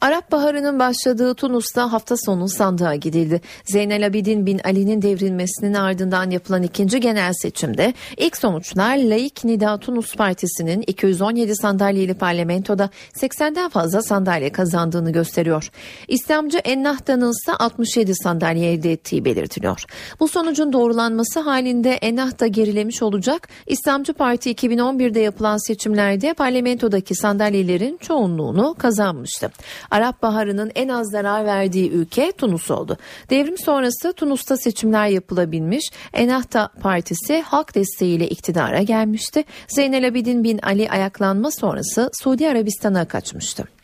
Arap Baharı'nın başladığı Tunus'ta hafta sonu sandığa gidildi. Zeynel Abidin bin Ali'nin devrilmesinin ardından yapılan ikinci genel seçimde ilk sonuçlar Laik Nida Tunus Partisi'nin 217 sandalyeli parlamentoda 80'den fazla sandalye kazandığını gösteriyor. İslamcı Ennahda'nın ise 67 sandalye elde ettiği belirtiliyor. Bu sonucun doğrulanması halinde Ennahda gerilemiş olacak. İslamcı Parti 2011'de yapılan seçimlerde parlamentodaki sandalyelerin çoğunluğunu kazanmıştı. Arap Baharı'nın en az zarar verdiği ülke Tunus oldu. Devrim sonrası Tunus'ta seçimler yapılabilmiş. Ennahda Partisi halk desteğiyle iktidara gelmişti. Zeynel Abidin bin Ali ayaklanma sonrası Suudi Arabistan'a kaçmıştı.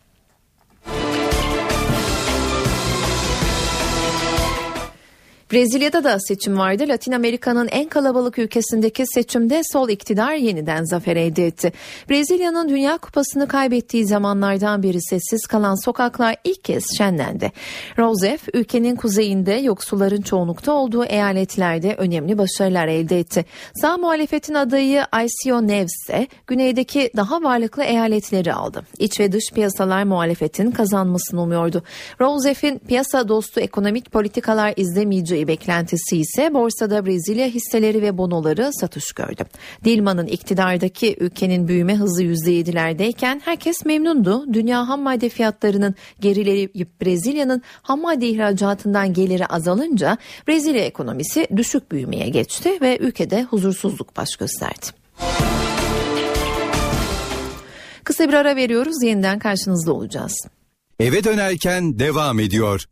Brezilya'da da seçim vardı. Latin Amerika'nın en kalabalık ülkesindeki seçimde sol iktidar yeniden zafer elde etti. Brezilya'nın Dünya Kupası'nı kaybettiği zamanlardan beri sessiz kalan sokaklar ilk kez şenlendi. Rousseff ülkenin kuzeyinde yoksulların çoğunlukta olduğu eyaletlerde önemli başarılar elde etti. Sağ muhalefetin adayı Aisio Neves ise güneydeki daha varlıklı eyaletleri aldı. İç ve dış piyasalar muhalefetin kazanmasını umuyordu. Rousseff'in piyasa dostu ekonomik politikalar izlemeyeceği beklentisi ise borsada Brezilya hisseleri ve bonoları satış gördü. Dilma'nın iktidardaki ülkenin büyüme hızı %7'lerdeyken herkes memnundu. Dünya ham madde fiyatlarının gerileyip Brezilya'nın ham madde ihracatından geliri azalınca Brezilya ekonomisi düşük büyümeye geçti ve ülkede huzursuzluk baş gösterdi. Kısa bir ara veriyoruz. Yeniden karşınızda olacağız. Eve dönerken devam ediyor.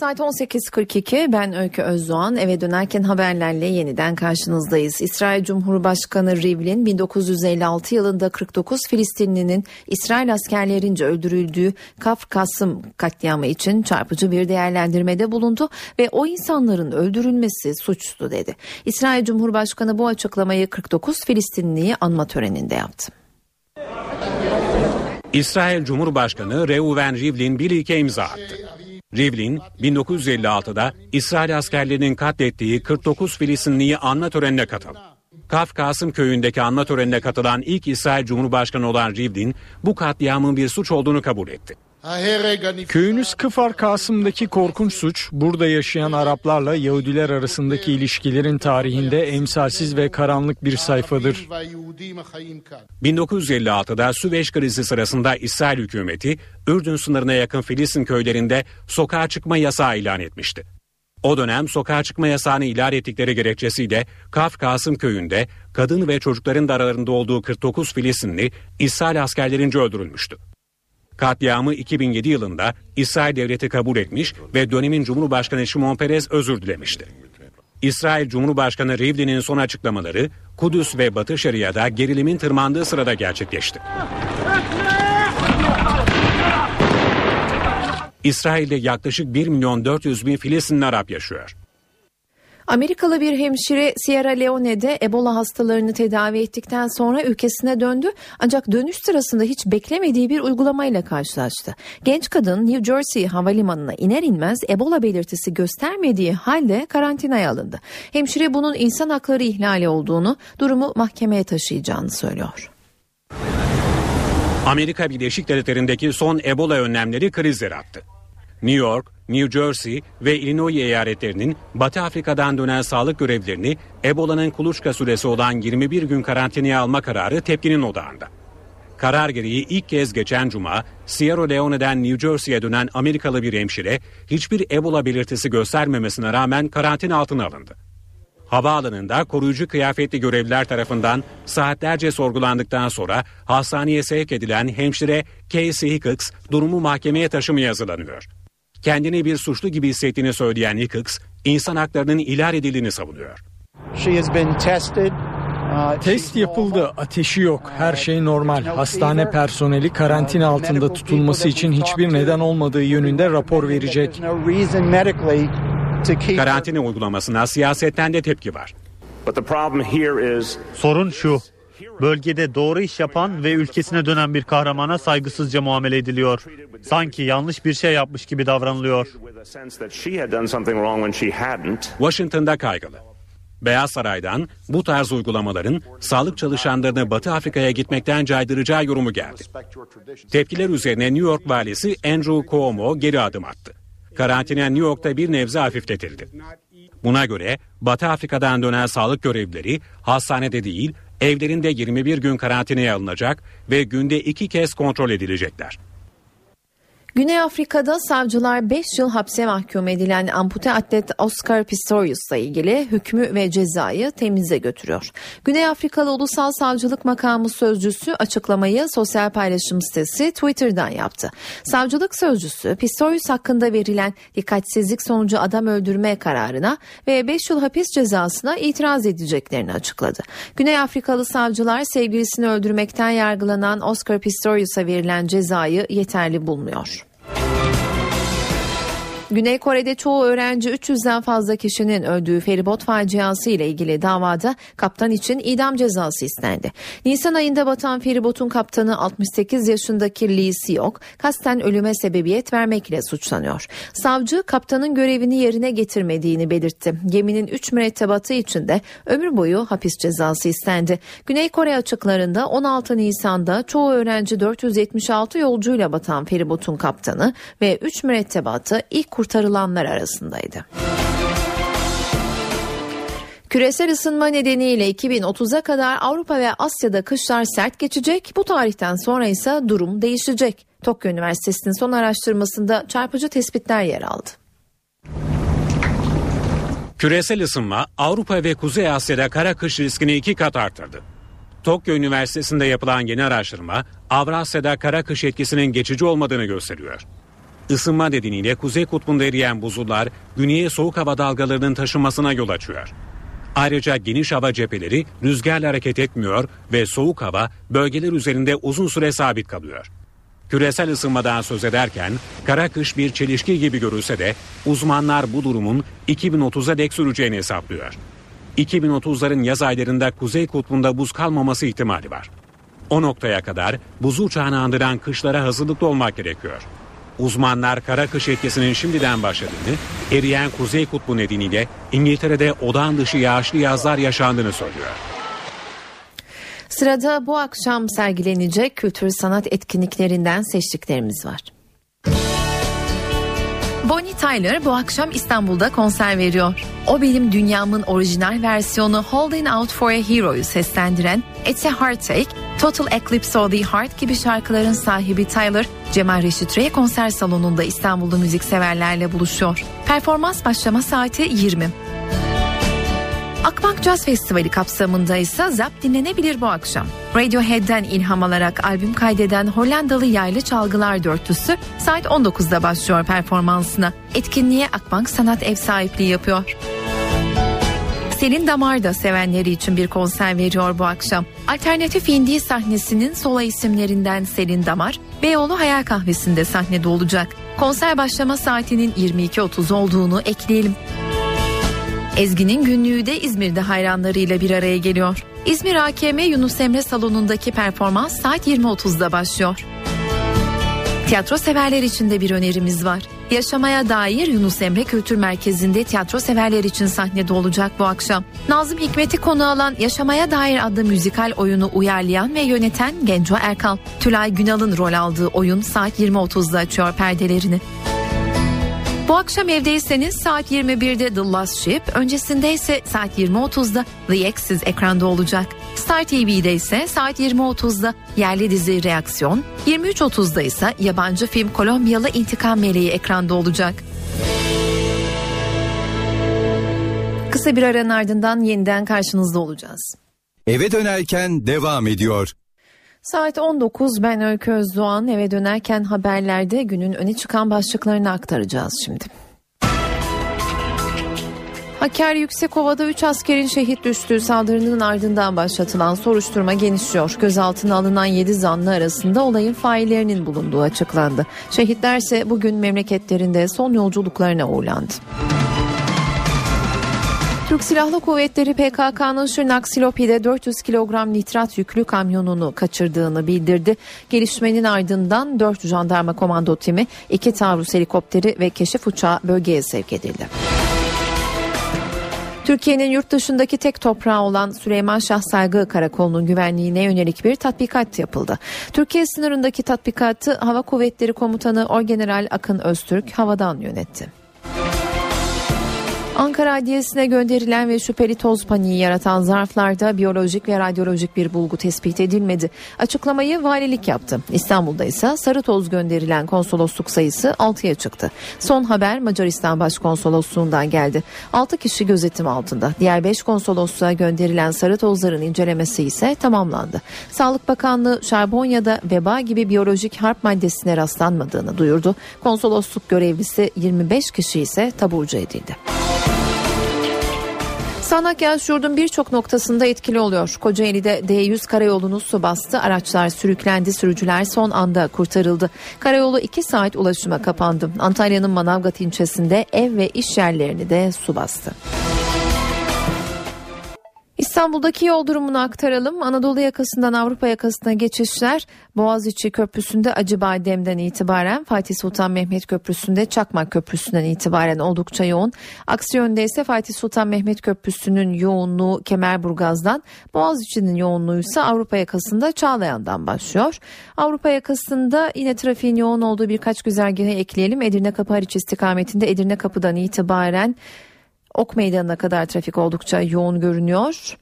Saat 18.42 ben Öykü Özdoğan eve dönerken haberlerle yeniden karşınızdayız. İsrail Cumhurbaşkanı Rivlin 1956 yılında 49 Filistinlinin İsrail askerlerince öldürüldüğü Kaf Kasım katliamı için çarpıcı bir değerlendirmede bulundu ve o insanların öldürülmesi suçtu dedi. İsrail Cumhurbaşkanı bu açıklamayı 49 Filistinliyi anma töreninde yaptı. İsrail Cumhurbaşkanı Reuven Rivlin bir ilke imza attı. Rivlin 1956'da İsrail askerlerinin katlettiği 49 Filistinliyi anma törenine katıldı. Kaf Kasım köyündeki anma törenine katılan ilk İsrail Cumhurbaşkanı olan Rivlin bu katliamın bir suç olduğunu kabul etti. Köyünüz Kıfar Kasım'daki korkunç suç, burada yaşayan Araplarla Yahudiler arasındaki ilişkilerin tarihinde emsalsiz ve karanlık bir sayfadır. 1956'da Süveyş krizi sırasında İsrail hükümeti, Ürdün sınırına yakın Filistin köylerinde sokağa çıkma yasağı ilan etmişti. O dönem sokağa çıkma yasağını ilan ettikleri gerekçesiyle Kaf Kasım köyünde kadın ve çocukların da aralarında olduğu 49 Filistinli İsrail askerlerince öldürülmüştü. Katliamı 2007 yılında İsrail devleti kabul etmiş ve dönemin Cumhurbaşkanı Şimon Peres özür dilemişti. İsrail Cumhurbaşkanı Rivlin'in son açıklamaları Kudüs ve Batı Şeria'da gerilimin tırmandığı sırada gerçekleşti. İsrail'de yaklaşık 1 milyon 400 bin Filistinli Arap yaşıyor. Amerikalı bir hemşire Sierra Leone'de Ebola hastalarını tedavi ettikten sonra ülkesine döndü ancak dönüş sırasında hiç beklemediği bir uygulamayla karşılaştı. Genç kadın New Jersey havalimanına iner inmez Ebola belirtisi göstermediği halde karantinaya alındı. Hemşire bunun insan hakları ihlali olduğunu, durumu mahkemeye taşıyacağını söylüyor. Amerika Birleşik Devletleri'ndeki son Ebola önlemleri kriz yarattı. New York, New Jersey ve Illinois eyaletlerinin Batı Afrika'dan dönen sağlık görevlilerini Ebola'nın kuluçka süresi olan 21 gün karantinaya alma kararı tepkinin odağında. Karar gereği ilk kez geçen cuma Sierra Leone'den New Jersey'ye dönen Amerikalı bir hemşire hiçbir Ebola belirtisi göstermemesine rağmen karantina altına alındı. Havaalanında koruyucu kıyafetli görevliler tarafından saatlerce sorgulandıktan sonra hastaneye sevk edilen hemşire Casey Hicks durumu mahkemeye taşımaya hazırlanıyor. Kendini bir suçlu gibi hissettiğini söyleyen Nichols, insan haklarının ihlal edildiğini savunuyor. Test yapıldı, ateşi yok, her şey normal. Hastane personeli karantina altında tutulması için hiçbir neden olmadığı yönünde rapor verecek. Karantina uygulamasına siyasetten de tepki var. Sorun şu. Bölgede doğru iş yapan ve ülkesine dönen bir kahramana saygısızca muamele ediliyor. Sanki yanlış bir şey yapmış gibi davranılıyor. Washington'da kaygılı. Beyaz Saray'dan bu tarz uygulamaların sağlık çalışanlarını Batı Afrika'ya gitmekten caydıracağı yorumu geldi. Tepkiler üzerine New York valisi Andrew Cuomo geri adım attı. Karantina New York'ta bir nebze hafifletildi. Buna göre Batı Afrika'dan dönen sağlık görevlileri hastanede değil evlerinde 21 gün karantinaya alınacak ve günde iki kez kontrol edilecekler. Güney Afrika'da savcılar 5 yıl hapse mahkum edilen ampute atlet Oscar Pistorius'la ilgili hükmü ve cezayı temize götürüyor. Güney Afrikalı Ulusal Savcılık Makamı Sözcüsü açıklamayı sosyal paylaşım sitesi Twitter'dan yaptı. Savcılık Sözcüsü Pistorius hakkında verilen dikkatsizlik sonucu adam öldürme kararına ve 5 yıl hapis cezasına itiraz edeceklerini açıkladı. Güney Afrikalı savcılar sevgilisini öldürmekten yargılanan Oscar Pistorius'a verilen cezayı yeterli bulmuyor. Güney Kore'de çoğu öğrenci 300'den fazla kişinin öldüğü feribot faciası ile ilgili davada kaptan için idam cezası istendi. Nisan ayında batan feribotun kaptanı 68 yaşındaki Lee Seok kasten ölüme sebebiyet vermekle suçlanıyor. Savcı kaptanın görevini yerine getirmediğini belirtti. Geminin 3 mürettebatı için de ömür boyu hapis cezası istendi. Güney Kore açıklarında 16 Nisan'da çoğu öğrenci 476 yolcuyla batan feribotun kaptanı ve 3 mürettebatı ilk kurtarılanlar arasındaydı. Küresel ısınma nedeniyle 2030'a kadar Avrupa ve Asya'da kışlar sert geçecek. Bu tarihten sonra ise durum değişecek. Tokyo Üniversitesi'nin son araştırmasında çarpıcı tespitler yer aldı. Küresel ısınma Avrupa ve Kuzey Asya'da kara kış riskini iki kat arttırdı. Tokyo Üniversitesi'nde yapılan yeni araştırma Avrasya'da kara kış etkisinin geçici olmadığını gösteriyor. Isınma nedeniyle Kuzey Kutbu'nda eriyen buzullar güneye soğuk hava dalgalarının taşınmasına yol açıyor. Ayrıca geniş hava cepheleri rüzgarla hareket etmiyor ve soğuk hava bölgeler üzerinde uzun süre sabit kalıyor. Küresel ısınmadan söz ederken kara kış bir çelişki gibi görülse de uzmanlar bu durumun 2030'a dek süreceğini hesaplıyor. 2030'ların yaz aylarında Kuzey Kutbu'nda buz kalmaması ihtimali var. O noktaya kadar buzu uçağını andıran kışlara hazırlıklı olmak gerekiyor. Uzmanlar kara kış etkisinin şimdiden başladığını, eriyen kuzey kutbu nedeniyle İngiltere'de odağın dışı yağışlı yazlar yaşandığını söylüyor. Sırada bu akşam sergilenecek kültür sanat etkinliklerinden seçtiklerimiz var. Bonnie Tyler bu akşam İstanbul'da konser veriyor. O benim dünyamın orijinal versiyonu Holding Out for a Hero'yu seslendiren It's a Heartache, Total Eclipse of the Heart gibi şarkıların sahibi Tyler, Cemal Reşit Rey konser salonunda İstanbul'da müzikseverlerle buluşuyor. Performans başlama saati 20. Akbank Jazz Festivali kapsamında ise Zap dinlenebilir bu akşam. Radiohead'den ilham alarak albüm kaydeden Hollandalı yaylı çalgılar dörtlüsü saat 19'da başlıyor performansına. Etkinliğe Akbank Sanat Ev sahipliği yapıyor. Selin Damar da sevenleri için bir konser veriyor bu akşam. Alternatif indie sahnesinin sola isimlerinden Selin Damar, Beyoğlu Hayal Kahvesi'nde sahnede olacak. Konser başlama saatinin 22.30 olduğunu ekleyelim. Ezgi'nin günlüğü de İzmir'de hayranlarıyla bir araya geliyor. İzmir AKM Yunus Emre salonundaki performans saat 20.30'da başlıyor. Tiyatro severler için de bir önerimiz var. Yaşamaya dair Yunus Emre Kültür Merkezi'nde tiyatro severler için sahnede olacak bu akşam. Nazım Hikmet'i konu alan Yaşamaya dair adlı müzikal oyunu uyarlayan ve yöneten Genco Erkal. Tülay Günal'ın rol aldığı oyun saat 20.30'da açıyor perdelerini. Bu akşam evdeyseniz saat 21'de The Last Ship, öncesinde ise saat 20.30'da The X's ekranda olacak. Star TV'de ise saat 20.30'da yerli dizi Reaksiyon, 23.30'da ise yabancı film Kolombiyalı İntikam Meleği ekranda olacak. Kısa bir aranın ardından yeniden karşınızda olacağız. Eve dönerken devam ediyor. Saat 19 ben Öykü Özdoğan eve dönerken haberlerde günün öne çıkan başlıklarını aktaracağız şimdi. Hakkari Yüksekova'da 3 askerin şehit düştüğü saldırının ardından başlatılan soruşturma genişliyor. Gözaltına alınan 7 zanlı arasında olayın faillerinin bulunduğu açıklandı. Şehitler ise bugün memleketlerinde son yolculuklarına uğurlandı. Türk Silahlı Kuvvetleri PKK'nın Şırnak Silopi'de 400 kilogram nitrat yüklü kamyonunu kaçırdığını bildirdi. Gelişmenin ardından 4 jandarma komando timi, 2 taarruz helikopteri ve keşif uçağı bölgeye sevk edildi. Türkiye'nin yurt dışındaki tek toprağı olan Süleyman Şah Saygı Karakolu'nun güvenliğine yönelik bir tatbikat yapıldı. Türkiye sınırındaki tatbikatı Hava Kuvvetleri Komutanı Orgeneral Akın Öztürk havadan yönetti. Ankara Adliyesi'ne gönderilen ve şüpheli toz paniği yaratan zarflarda biyolojik ve radyolojik bir bulgu tespit edilmedi. Açıklamayı valilik yaptı. İstanbul'da ise sarı toz gönderilen konsolosluk sayısı 6'ya çıktı. Son haber Macaristan Başkonsolosluğundan geldi. 6 kişi gözetim altında. Diğer 5 konsolosluğa gönderilen sarı tozların incelemesi ise tamamlandı. Sağlık Bakanlığı Şarbonya'da veba gibi biyolojik harp maddesine rastlanmadığını duyurdu. Konsolosluk görevlisi 25 kişi ise taburcu edildi. Sağnak yağış yurdun birçok noktasında etkili oluyor. Kocaeli'de D100 karayolunu su bastı. Araçlar sürüklendi. Sürücüler son anda kurtarıldı. Karayolu 2 saat ulaşıma kapandı. Antalya'nın Manavgat ilçesinde ev ve iş yerlerini de su bastı. İstanbul'daki yol durumunu aktaralım. Anadolu yakasından Avrupa yakasına geçişler Boğaziçi Köprüsü'nde Acıbadem'den itibaren Fatih Sultan Mehmet Köprüsü'nde Çakmak Köprüsü'nden itibaren oldukça yoğun. Aksi yönde ise Fatih Sultan Mehmet Köprüsü'nün yoğunluğu Kemerburgaz'dan Boğaziçi'nin yoğunluğu ise Avrupa yakasında Çağlayan'dan başlıyor. Avrupa yakasında yine trafiğin yoğun olduğu birkaç güzergahı ekleyelim. Edirne Kapı Hariç istikametinde Edirne Kapı'dan itibaren Ok Meydanı'na kadar trafik oldukça yoğun görünüyor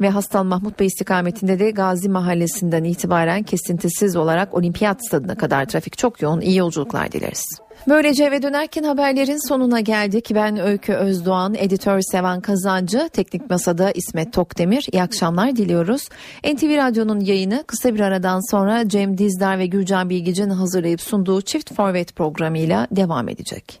ve Hastal Mahmut Bey istikametinde de Gazi Mahallesi'nden itibaren kesintisiz olarak Olimpiyat Stadı'na kadar trafik çok yoğun. İyi yolculuklar dileriz. Böylece eve dönerken haberlerin sonuna geldik. Ben Öykü Özdoğan, editör Sevan Kazancı, teknik masada İsmet Tokdemir. İyi akşamlar diliyoruz. NTV Radyo'nun yayını kısa bir aradan sonra Cem Dizdar ve Gürcan Bilgici'nin hazırlayıp sunduğu Çift Forvet programıyla devam edecek.